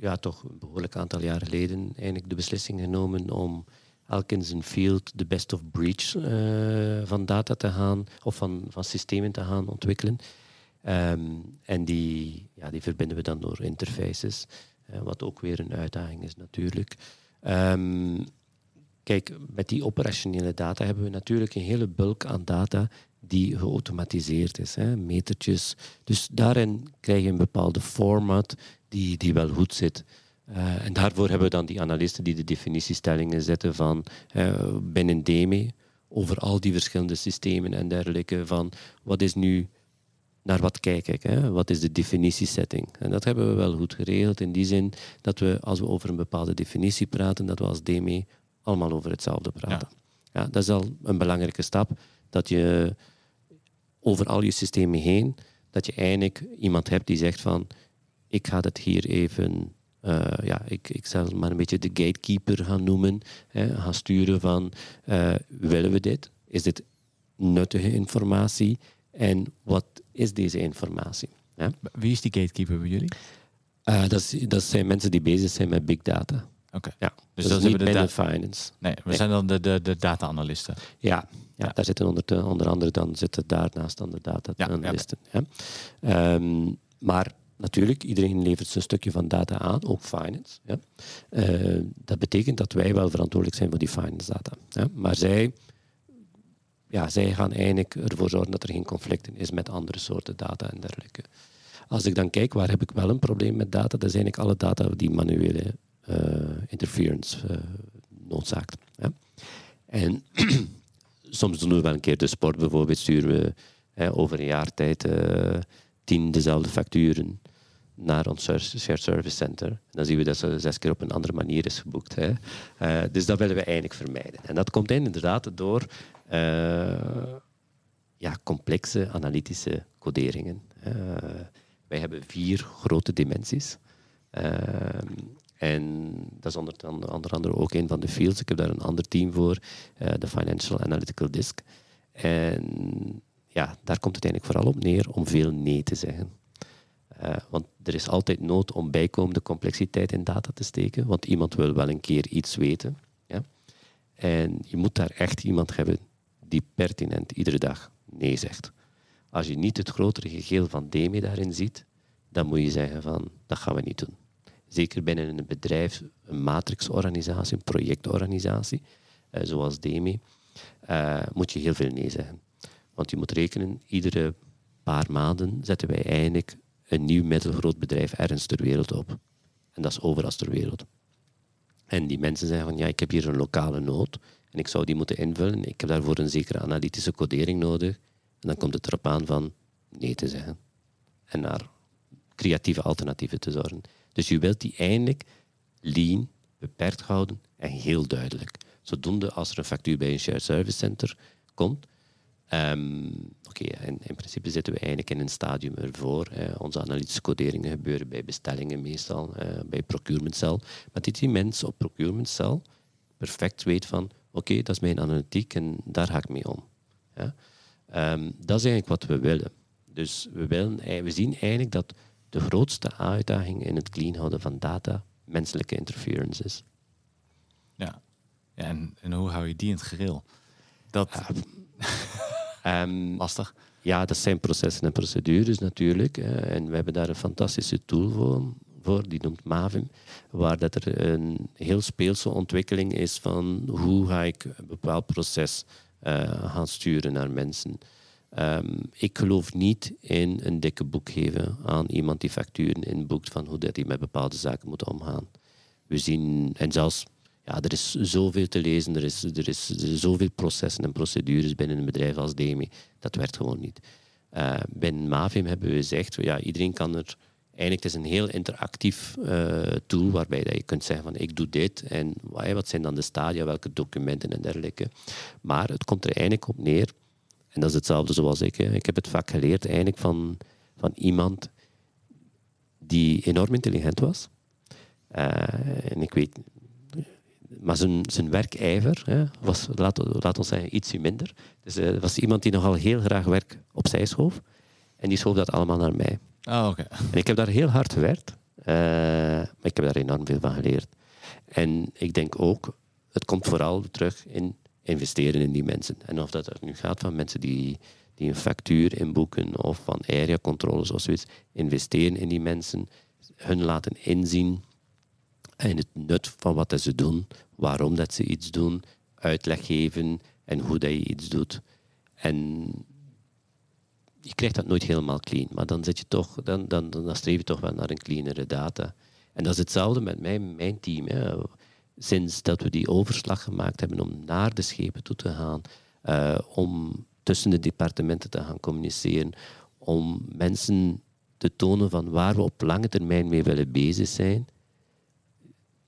ja, toch een behoorlijk aantal jaren geleden eigenlijk de beslissing genomen om elk in zijn field de best of breach uh, van data te gaan of van, van systemen te gaan ontwikkelen. Um, en die, ja, die verbinden we dan door interfaces, uh, wat ook weer een uitdaging is natuurlijk. Um, kijk, met die operationele data hebben we natuurlijk een hele bulk aan data die geautomatiseerd is, hè, metertjes. Dus daarin krijg je een bepaalde format die, die wel goed zit. Uh, en daarvoor hebben we dan die analisten die de definitiestellingen zetten van uh, binnen DME over al die verschillende systemen en dergelijke van wat is nu naar wat kijk ik? Hè? Wat is de definitiesetting? En dat hebben we wel goed geregeld in die zin dat we, als we over een bepaalde definitie praten, dat we als DME allemaal over hetzelfde praten. Ja. ja. dat is al een belangrijke stap, dat je over al je systemen heen, dat je eigenlijk iemand hebt die zegt van, ik ga dat hier even uh, ja, ik, ik zal maar een beetje de gatekeeper gaan noemen. Hè, gaan sturen van, uh, willen we dit? Is dit nuttige informatie? En wat is deze informatie? Ja? Wie is die gatekeeper bij jullie? Uh, dat, is, dat, zijn mensen die bezig zijn met big data. Oké. Ja, dus dat, is niet binnen finance. Nee, we zijn dan de, de, de data-analisten. Ja, ja, ja, daar zitten onder, onder andere dan zitten daarnaast dan de data-analisten. Ja, ja. Um, maar natuurlijk, iedereen levert zijn stukje van data aan, ook finance. Ja. Uh, dat betekent dat wij wel verantwoordelijk zijn voor die finance data. Ja. Maar zij ja, zij gaan eigenlijk ervoor zorgen dat er geen conflicten is met andere soorten data en dergelijke. Als ik dan kijk, waar heb ik wel een probleem met data? Dat eigenlijk alle data die manuele uh, interference uh, noodzaakt. En soms doen we wel een keer de sport bijvoorbeeld, sturen we hè, over een jaar tijd uh, tien dezelfde facturen naar ons shared service center. En dan zien we dat ze zes keer op een andere manier is geboekt. Hè. Dus dat willen we eigenlijk vermijden. En dat komt inderdaad door eh, ja, complexe analytische coderingen. Eh, wij hebben vier grote dimensies. Ehm, en dat is onder, andere ook een van de fields. Ik heb daar een ander team voor, de Financial Analytical Disk. En ja, daar komt het eigenlijk vooral op neer om veel nee te zeggen. Want er is altijd nood om bijkomende complexiteit in data te steken, want iemand wil wel een keer iets weten. Ja? En je moet daar echt iemand hebben die pertinent iedere dag nee zegt. Als je niet het grotere geheel van DEME daarin ziet, dan moet je zeggen van dat gaan we niet doen. Zeker binnen een bedrijf, een matrixorganisatie, een projectorganisatie, uh, zoals DEME, uh, moet je heel veel nee zeggen. Want je moet rekenen, iedere paar maanden zetten wij eigenlijk een nieuw middelgroot bedrijf ergens ter wereld op. En dat is overal ter wereld. En die mensen zeggen van ja, ik heb hier een lokale nood en ik zou die moeten invullen. Ik heb daarvoor een zekere analytische codering nodig. En dan komt het erop aan van nee te zeggen. En naar creatieve alternatieven te zorgen. Dus je wilt die eindelijk lean, beperkt houden en heel duidelijk. Zodoende als er een factuur bij een shared service center komt, Um, Oké, in, in, principe zitten we eigenlijk in een stadium ervoor. Onze analytische coderingen gebeuren bij bestellingen meestal, eh, bij procurement cell. Maar dit die mens op procurement cell perfect weet van oké, okay, dat is mijn analytiek en daar ga ik mee om. Ja? Um, dat is eigenlijk wat we willen. Dus we, willen, we zien eigenlijk dat de grootste uitdaging in het clean houden van data menselijke interference is. Ja, ja en, en hoe hou je die in het gereel? Dat... Ja, Um, Lastig. Ja, dat zijn processen en procedures natuurlijk. en we hebben daar een fantastische tool voor, die noemt Mavim, waar dat er een heel speelse ontwikkeling is van hoe ga ik een bepaald proces uh, gaan sturen naar mensen. Um, ik geloof niet in een dikke boek geven aan iemand die facturen inboekt van hoe dat hij met bepaalde zaken moet omgaan. We zien, en zelfs ja, er is zoveel te lezen, er is, er is zoveel processen en procedures binnen een bedrijf als DEMI. Dat werkt gewoon niet. Uh, binnen Mavim hebben we gezegd, ja, iedereen kan er... Eigenlijk het is een heel interactief uh, tool waarbij dat je kunt zeggen van ik doe dit en wat zijn dan de stadia, welke documenten en dergelijke. Maar het komt er eigenlijk op neer, en dat is hetzelfde zoals ik. Ik heb het vak geleerd eigenlijk van, van iemand die enorm intelligent was. Uh, en ik weet maar zijn, zijn werkijver hè, was, laat, laat ons zeggen, ietsje minder. Dus uh, was iemand die nogal heel graag werk opzij schoof. En die schoof dat allemaal naar mij. Oh, oké. En ik heb daar heel hard gewerkt. Uh, maar ik heb daar enorm veel van geleerd. En ik denk ook, het komt vooral terug in investeren in die mensen. En of dat nu gaat van mensen die, die een factuur inboeken of van area controles of zoiets, investeren in die mensen, hun laten inzien en het nut van wat ze doen, waarom dat ze iets doen, uitleg geven en hoe dat je iets doet. En je krijgt dat nooit helemaal clean, maar dan, zit je toch, dan, dan, dan streef je toch wel naar een cleanere data. En dat is hetzelfde met mijn, mijn team. Sinds dat we die overslag gemaakt hebben om naar de schepen toe te gaan, uh, om tussen de departementen te gaan communiceren, om mensen te tonen van waar we op lange termijn mee willen bezig zijn,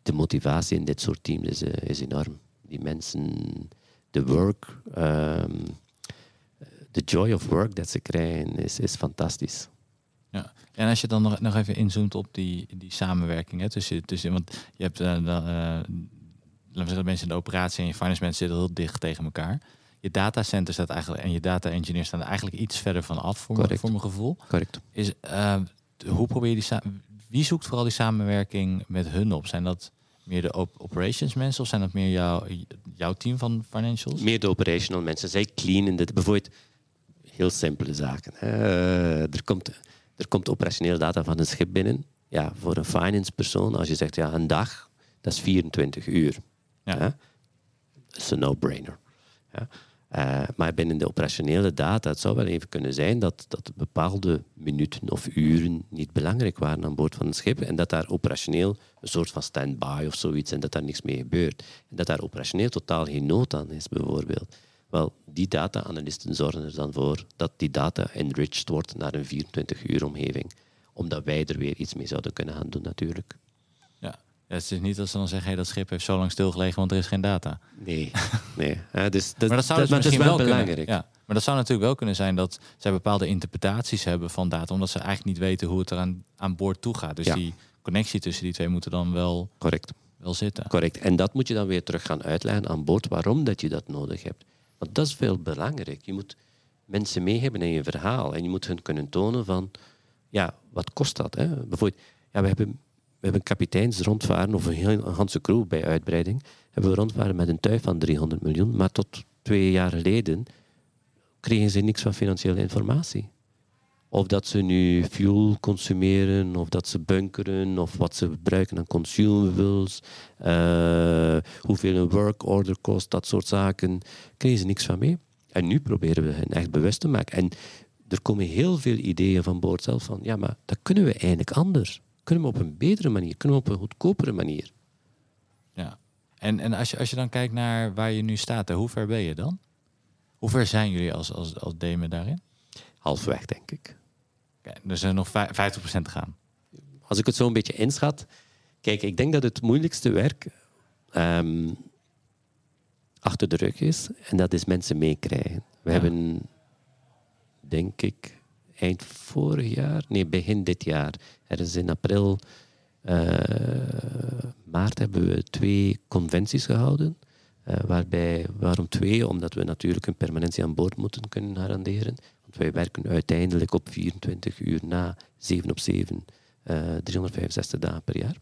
de motivatie in dit soort teams is, eh, enorm. Die mensen, de work, um, de joy of work dat ze krijgen, is, is fantastisch. Ja, en als je dan nog, nog even inzoomt op die, die samenwerking hè, tussen, tussen, want je hebt uh, uh, laten we zeggen, mensen in de operatie en je finance mensen zitten heel dicht tegen elkaar. Je datacenter staat eigenlijk en je data engineer staan er eigenlijk iets verder van af, voor, mijn, voor mijn gevoel. Correct. Is, uh, hoe probeer je die wie zoekt vooral die samenwerking met hun op? Zijn dat meer de operations mensen of zijn dat meer jouw, jouw team van financials? Meer de operational mensen. Zij cleanen dit. Bijvoorbeeld heel simpele zaken. Uh, er, komt, er komt operationeel data van een schip binnen. Ja, voor een finance persoon, als je zegt ja, een dag, dat is 24 uur. Ja. Dat is een no-brainer. Ja. Uh, maar binnen de operationele data, het zou wel even kunnen zijn dat, dat bepaalde minuten of uren niet belangrijk waren aan boord van een schip en dat daar operationeel een soort van stand-by of zoiets en dat daar niks mee gebeurt. En dat daar operationeel totaal geen nood aan is, bijvoorbeeld. Wel, die data-analysten zorgen er dan voor dat die data enriched wordt naar een 24-uur omgeving, omdat wij er weer iets mee zouden kunnen gaan doen, natuurlijk. Ja, Ja, het is niet dat ze dan zeggen, hey, dat schip heeft zo lang stilgelegen, want er is geen data. Nee, nee. Ja, dus dat, maar dat zou dus misschien is wel, wel belangrijk. Kunnen. Ja, maar dat zou natuurlijk wel kunnen zijn dat zij bepaalde interpretaties hebben van data, omdat ze eigenlijk niet weten hoe het er aan, aan boord toe gaat. Dus Ja. die connectie tussen die twee moeten dan wel, Correct. wel zitten. Correct. En dat moet je dan weer terug gaan uitleggen aan boord waarom dat je dat nodig hebt. Want dat is veel belangrijk. Je moet mensen mee hebben in je verhaal. En je moet hun kunnen tonen van, ja, wat kost dat? Hè? Bijvoorbeeld, ja, we hebben, we hebben kapiteins rondvaren, of een een ganse crew bij uitbreiding, hebben we rondvaren met een tuig van 300 miljoen. Maar tot twee jaar geleden kregen ze niks van financiële informatie. Of dat ze nu fuel consumeren, of dat ze bunkeren, of wat ze gebruiken aan consumables, eh, hoeveel een work order kost, dat soort zaken, kregen ze niks van mee. En nu proberen we hen echt bewust te maken. En er komen heel veel ideeën van boord zelf van, ja, maar dat kunnen we eigenlijk anders. Kunnen we op een betere manier, kunnen we op een goedkopere manier. Ja. En, en als, je, als je dan kijkt naar waar je nu staat, hè, hoe ver ben je dan? Hoe ver zijn jullie als, als, als Demen daarin? Halfweg, denk ik. Dus er is nog vij- 50% te gaan. Als ik het zo een beetje inschat. Kijk, ik denk dat het moeilijkste werk ehm, achter de rug is. En dat is mensen meekrijgen. We Ja. hebben, denk ik, eind vorig jaar, nee, begin dit jaar, er is in april, eh, maart hebben we twee conventies gehouden. Eh, waarbij, waarom twee? Omdat we natuurlijk een permanentie aan boord moeten kunnen garanderen. Want wij werken uiteindelijk op 24 uur na, 7 op 7, eh 365 dagen per jaar.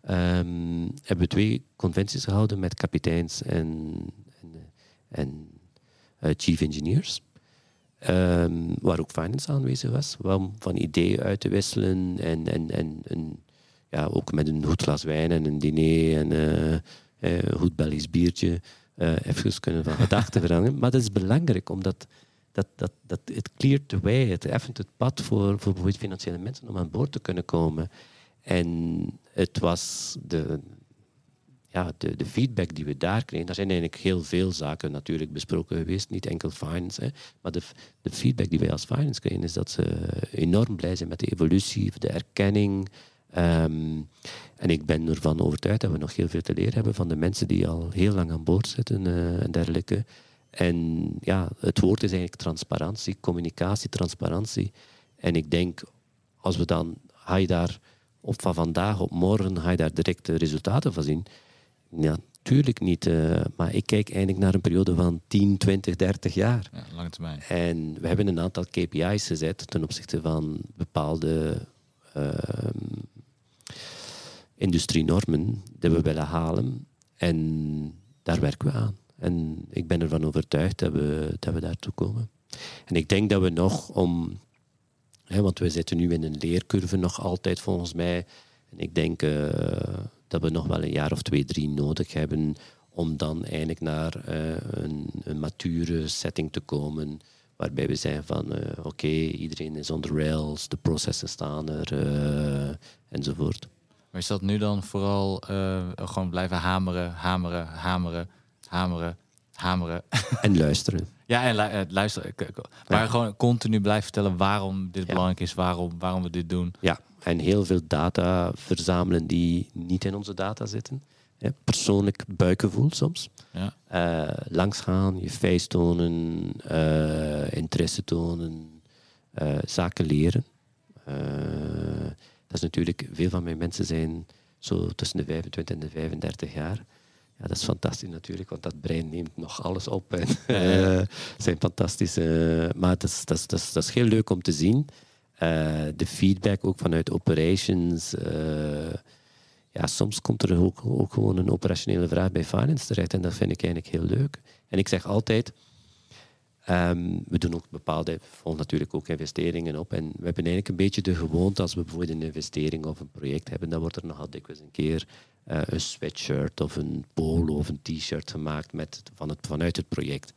Ehm, hebben we twee conventies gehouden met kapiteins en, en, en eh, chief engineers. Ehm, waar ook finance aanwezig was, om van ideeën uit te wisselen en, en, en, en ja, ook met een goed glas wijn en een diner en eh, eh, een goed Belgisch biertje eh even kunnen van gedachten veranderen. Maar dat is belangrijk, omdat dat, dat, dat, het cleart the way, het effent het pad voor, voor bijvoorbeeld financiële mensen om aan boord te kunnen komen. En het was de, ja, de, de feedback die we daar kregen, daar zijn eigenlijk heel veel zaken natuurlijk besproken geweest, niet enkel finance, maar de, de feedback die wij als finance kregen is dat ze enorm blij zijn met de evolutie, de erkenning. Ehm, en ik ben ervan overtuigd dat we nog heel veel te leren hebben van de mensen die al heel lang aan boord zitten eh, en dergelijke. En ja, het woord is eigenlijk transparantie, communicatie, transparantie. En ik denk, als we dan, ga je daar op van vandaag op morgen, ga je daar direct de resultaten van zien? Ja, tuurlijk niet. eh, maar ik kijk eigenlijk naar een periode van 10, 20, 30 jaar. Ja, lange termijn. En we hebben een aantal KPI's gezet ten opzichte van bepaalde ehm, industrienormen die we willen halen. En daar werken we aan. En ik ben ervan overtuigd dat we, dat we daartoe komen. En ik denk dat we nog om... Hè, want we zitten nu in een leercurve nog altijd volgens mij. En ik denk eh, dat we nog wel een jaar of twee, drie nodig hebben om dan eigenlijk naar eh, een, een mature setting te komen. Waarbij we zeggen van eh, oké, iedereen is on the rails, de processen staan er enzovoort. Maar is dat nu dan vooral gewoon blijven hameren, hameren, hameren, hameren, hameren? En luisteren. ja, en lu- eh, luister, k- k- maar Ja. gewoon continu blijven vertellen waarom dit Ja. belangrijk is, waarom, waarom we dit doen. Ja, en heel veel data verzamelen die niet in onze data zitten. Persoonlijk buikgevoel soms. Ja. Eh, langsgaan, je face tonen, eh, interesse tonen, zaken leren. Dat is natuurlijk, veel van mijn mensen zijn zo tussen de 25 en de 35 jaar. Ja, dat is fantastisch natuurlijk, want dat brein neemt nog alles op. En, eh, zijn fantastische. maar het is, dat, is, dat, is, dat is heel leuk om te zien. Eh, de feedback ook vanuit operations. eh, ja, soms komt er ook, ook gewoon een operationele vraag bij finance terecht en dat vind ik eigenlijk heel leuk. En ik zeg altijd, ehm, we doen ook bepaalde, volgen natuurlijk ook investeringen op en we hebben eigenlijk een beetje de gewoonte als we bijvoorbeeld een investering of een project hebben, dan wordt er nogal dikwijls een keer eh, een sweatshirt of een polo of een t-shirt gemaakt met, van het, vanuit het project.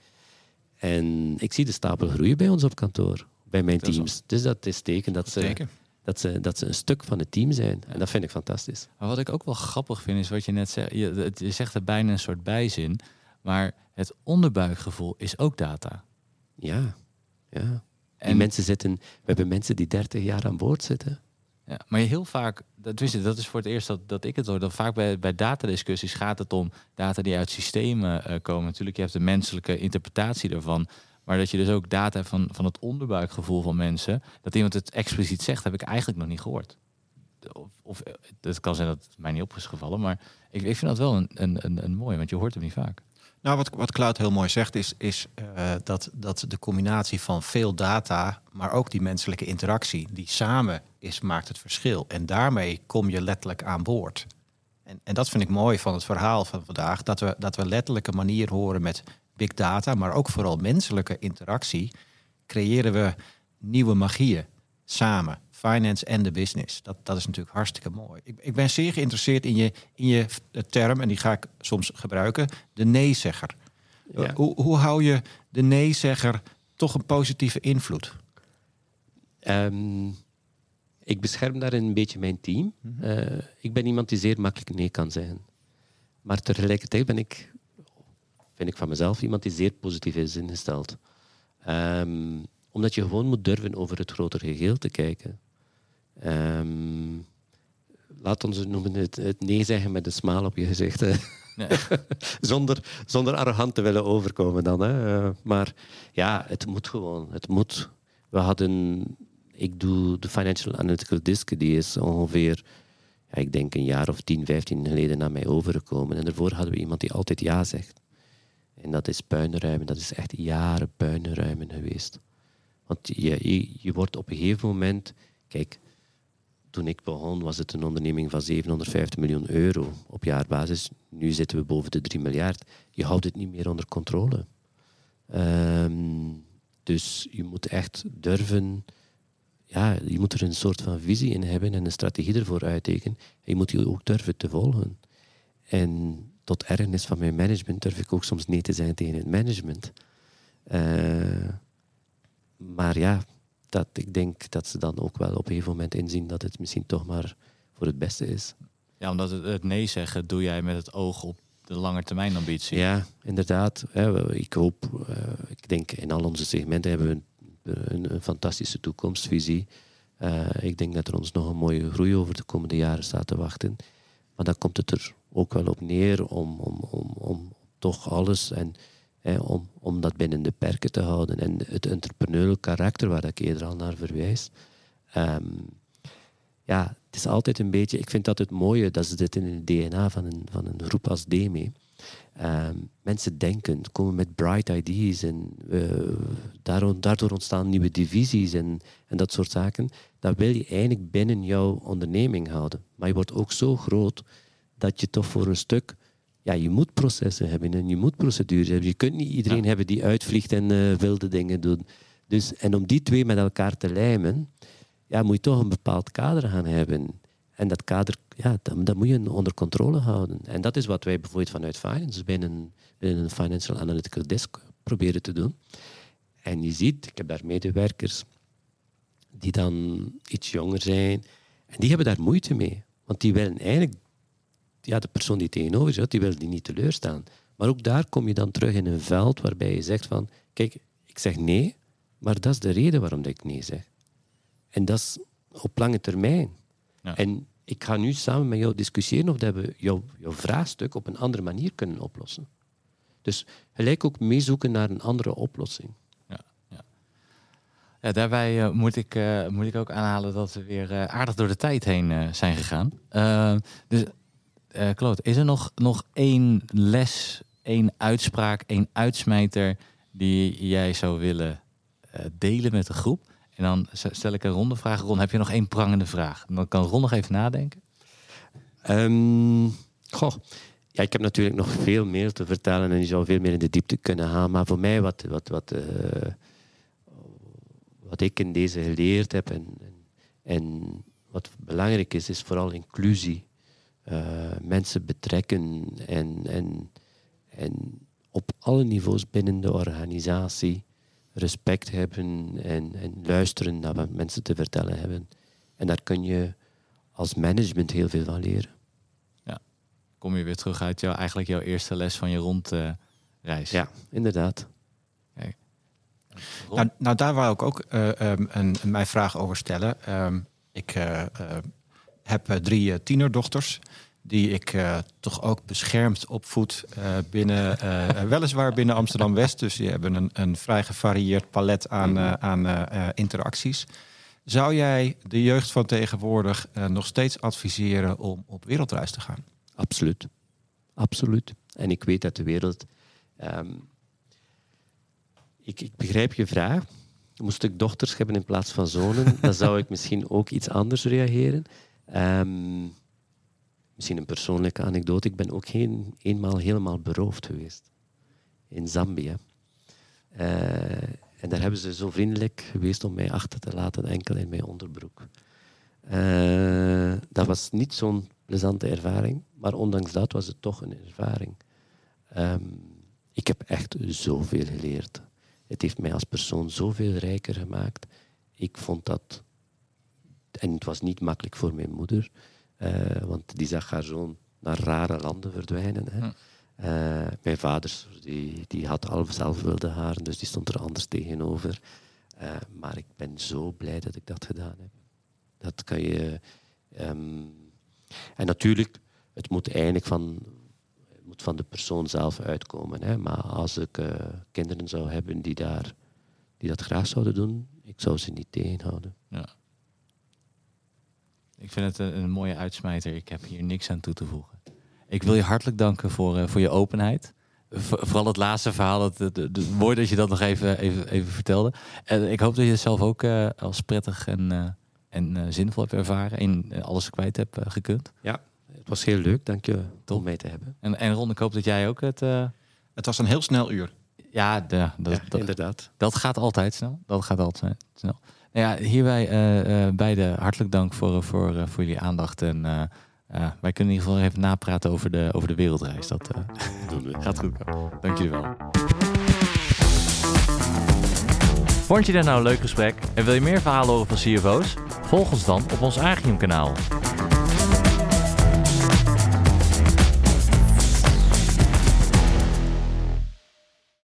En ik zie de stapel groeien bij ons op kantoor, bij mijn Dat teams. Dus dat is teken dat ze, Teken. dat, ze, dat ze een stuk van het team zijn. En dat vind ik fantastisch. Maar wat ik ook wel grappig vind, is wat je net zegt. Je, zegt er bijna een soort bijzin. Maar het onderbuikgevoel is ook data. Ja, ja. Die En, mensen zitten, we hebben mensen die 30 jaar aan boord zitten. Ja, maar heel vaak, dat, dat is voor het eerst dat, dat ik het hoor, dat vaak bij, bij datadiscussies gaat het om data die uit systemen eh, komen. Natuurlijk, je hebt de menselijke interpretatie ervan. Maar dat je dus ook data van, van het onderbuikgevoel van mensen. Dat iemand het expliciet zegt, heb ik eigenlijk nog niet gehoord. Of, of eh, het kan zijn dat het mij niet op is gevallen. Maar ik, ik vind dat wel een, een, een, een mooi, want je hoort hem niet vaak. Nou, wat, wat Cloud heel mooi zegt, is, is eh, dat, dat de combinatie van veel data, maar ook die menselijke interactie, die samen is, maakt het verschil. En daarmee kom je letterlijk aan boord. En, en dat vind ik mooi van het verhaal van vandaag, dat we, dat we letterlijk een manier horen met big data, maar ook vooral menselijke interactie, creëren we nieuwe magieën samen. Finance en de business. Dat, dat is natuurlijk hartstikke mooi. Ik, ik ben zeer geïnteresseerd in je, in je term, en die ga ik soms gebruiken, de nee-zegger. Ja. Hoe, hoe hou je de nee-zegger toch een positieve invloed? Ehm, ik bescherm daarin een beetje mijn team. Eh, ik ben iemand die zeer makkelijk nee kan zeggen. Maar tegelijkertijd ben ik, vind ik van mezelf, iemand die zeer positief is ingesteld. Ehm, omdat je gewoon moet durven over het grotere geheel te kijken. Ehm, laat ons het noemen het, het nee zeggen met een smaal op je gezicht. hè. zonder, zonder arrogant te willen overkomen dan. Hè. Eh, maar ja, het moet gewoon. Het moet. We hadden... Ik doe de Financial Analytical Disk. Die is ongeveer, ja, ik denk een jaar of 10, 15 geleden naar mij overgekomen. En daarvoor hadden we iemand die altijd ja zegt. En dat is puinruimen. Dat is echt jaren puinruimen geweest. Want je, je, je wordt op een gegeven moment... Kijk, toen ik begon was het een onderneming van 750 miljoen euro op jaarbasis. Nu zitten we boven de 3 miljard. Je houdt het niet meer onder controle. Ehm, dus je moet echt durven... Ja, je moet er een soort van visie in hebben en een strategie ervoor uittekenen. En je moet die ook durven te volgen. En tot ergernis van mijn management durf ik ook soms nee te zijn tegen het management. Eh, maar ja, dat, ik denk dat ze dan ook wel op een gegeven moment inzien dat het misschien toch maar voor het beste is. Ja, omdat het, het nee zeggen doe jij met het oog op de langetermijnambitie. Ja, inderdaad. Hè, we- Ik hoop, eh, ik denk in al onze segmenten hebben we een, een, een fantastische toekomstvisie. Eh, ik denk dat er ons nog een mooie groei over de komende jaren staat te wachten. Maar dan komt het er ook wel op neer om, om, om, om toch alles en om, om dat binnen de perken te houden. En het entrepreneurial karakter waar ik eerder al naar verwijs. Ehm, ja, het is altijd een beetje... Ik vind dat het mooie, dat ze dit in het DNA van een, van een groep als DME. Ehm, mensen denken, komen met bright ideas en eh, daardoor, daardoor ontstaan nieuwe divisies en, en dat soort zaken. Dat wil je eigenlijk binnen jouw onderneming houden. Maar je wordt ook zo groot dat je toch voor een stuk... Ja, je moet processen hebben en je moet procedures hebben. Je kunt niet iedereen hebben die uitvliegt en eh, wilde dingen doet. Dus, en om die twee met elkaar te lijmen, ja, moet je toch een bepaald kader gaan hebben. En dat kader, ja, dat, dat moet je onder controle houden. En dat is wat wij bijvoorbeeld vanuit finance binnen, binnen een Financial Analytical Desk proberen te doen. En je ziet, ik heb daar medewerkers die dan iets jonger zijn. En die hebben daar moeite mee. Want die willen eigenlijk, ja, de persoon die tegenover zit, die wil die niet teleurstaan. Maar ook daar kom je dan terug in een veld waarbij je zegt van, kijk, ik zeg nee, maar dat is de reden waarom dat ik nee zeg. En dat is op lange termijn. Ja. En ik ga nu samen met jou discussiëren of dat we jouw, jouw vraagstuk op een andere manier kunnen oplossen. Dus gelijk ook meezoeken naar een andere oplossing. Ja, daarbij eh, moet, ik, eh, moet ik ook aanhalen dat we weer eh, aardig door de tijd heen zijn gegaan. Dus, eh Claude, is er nog, nog één les, één uitspraak, één uitsmijter die jij zou willen eh, delen met de groep? En dan stel ik een ronde vraag. Ron, heb je nog één prangende vraag? Dan kan Ron nog even nadenken. Ehm, goh. Ja, ik heb natuurlijk nog veel meer te vertellen en je zou veel meer in de diepte kunnen gaan. Maar voor mij, wat, wat, wat, eh, wat ik in deze geleerd heb en, en wat belangrijk is, is vooral inclusie. Eh, mensen betrekken en, en, en op alle niveaus binnen de organisatie respect hebben en, en luisteren naar wat mensen te vertellen hebben. En daar kun je als management heel veel van leren. Kom je weer terug uit jouw, eigenlijk jouw eerste les van je rondreis. Ja, inderdaad. Nou, nou, daar wou ik ook eh, ehm, een, een- mijn vraag over stellen. Ehm, Ik eh, eh, heb eh, drie eh, tienerdochters die ik eh, toch ook beschermd opvoed eh, binnen, weliswaar binnen Amsterdam-West. Dus die hebben een, een vrij gevarieerd palet aan, eh, aan interacties. Zou jij de jeugd van tegenwoordig nog steeds adviseren om op wereldreis te gaan? Absoluut. Absoluut. En ik weet dat de wereld. ehm, ik, ik begrijp je vraag. Moest ik dochters hebben in plaats van zonen, dan zou ik misschien ook iets anders reageren. Ehm, misschien een persoonlijke anekdote. Ik ben ook geen, eenmaal helemaal beroofd geweest in Zambia. Eh, en daar hebben ze zo vriendelijk geweest om mij achter te laten, enkel in mijn onderbroek. Eh, dat was niet zo'n plezante ervaring, maar ondanks dat was het toch een ervaring. Ehm, ik heb echt zoveel geleerd. Het heeft mij als persoon zoveel rijker gemaakt. Ik vond dat. En het was niet makkelijk voor mijn moeder, eh, want die zag haar zoon naar rare landen verdwijnen. Hè. Hm. Eh, mijn vader die, die had al zelf wilde haren, dus die stond er anders tegenover. Eh, maar ik ben zo blij dat ik dat gedaan heb. Dat kan je. ehm, en natuurlijk, het moet eigenlijk van, het moet van de persoon zelf uitkomen. Hè. Maar als ik kinderen zou hebben die, daar, die dat graag zouden doen, ik zou ze niet tegenhouden. Ik vind het een, een mooie uitsmijter. Ik heb hier niks aan toe te voegen. Ik wil je hartelijk danken voor, eh, voor je openheid. Vooral het laatste verhaal, het, het, het, het mooi dat je dat nog even, even, even vertelde. En ik hoop dat je het zelf ook eh, als prettig en, eh, en eh, zinvol hebt ervaren. En alles kwijt hebt gekund. Het was heel leuk, dank je Top. om mij te hebben. En, en Ron, ik hoop dat jij ook het... eh, Het was een heel snel uur. ja, de, dat, Ja, dat, inderdaad. Dat gaat altijd snel. Dat gaat altijd snel. Nou ja, hierbij eh eh, beide hartelijk dank voor, voor, eh, voor jullie aandacht. En eh, eh, wij kunnen in ieder geval even napraten over de, over de wereldreis. Dat eh, Doen we. gaat goed komen. Dank jullie wel. Vond je dit nou een leuk gesprek en wil je meer verhalen horen van CFO's? Volg ons dan op ons Agium kanaal.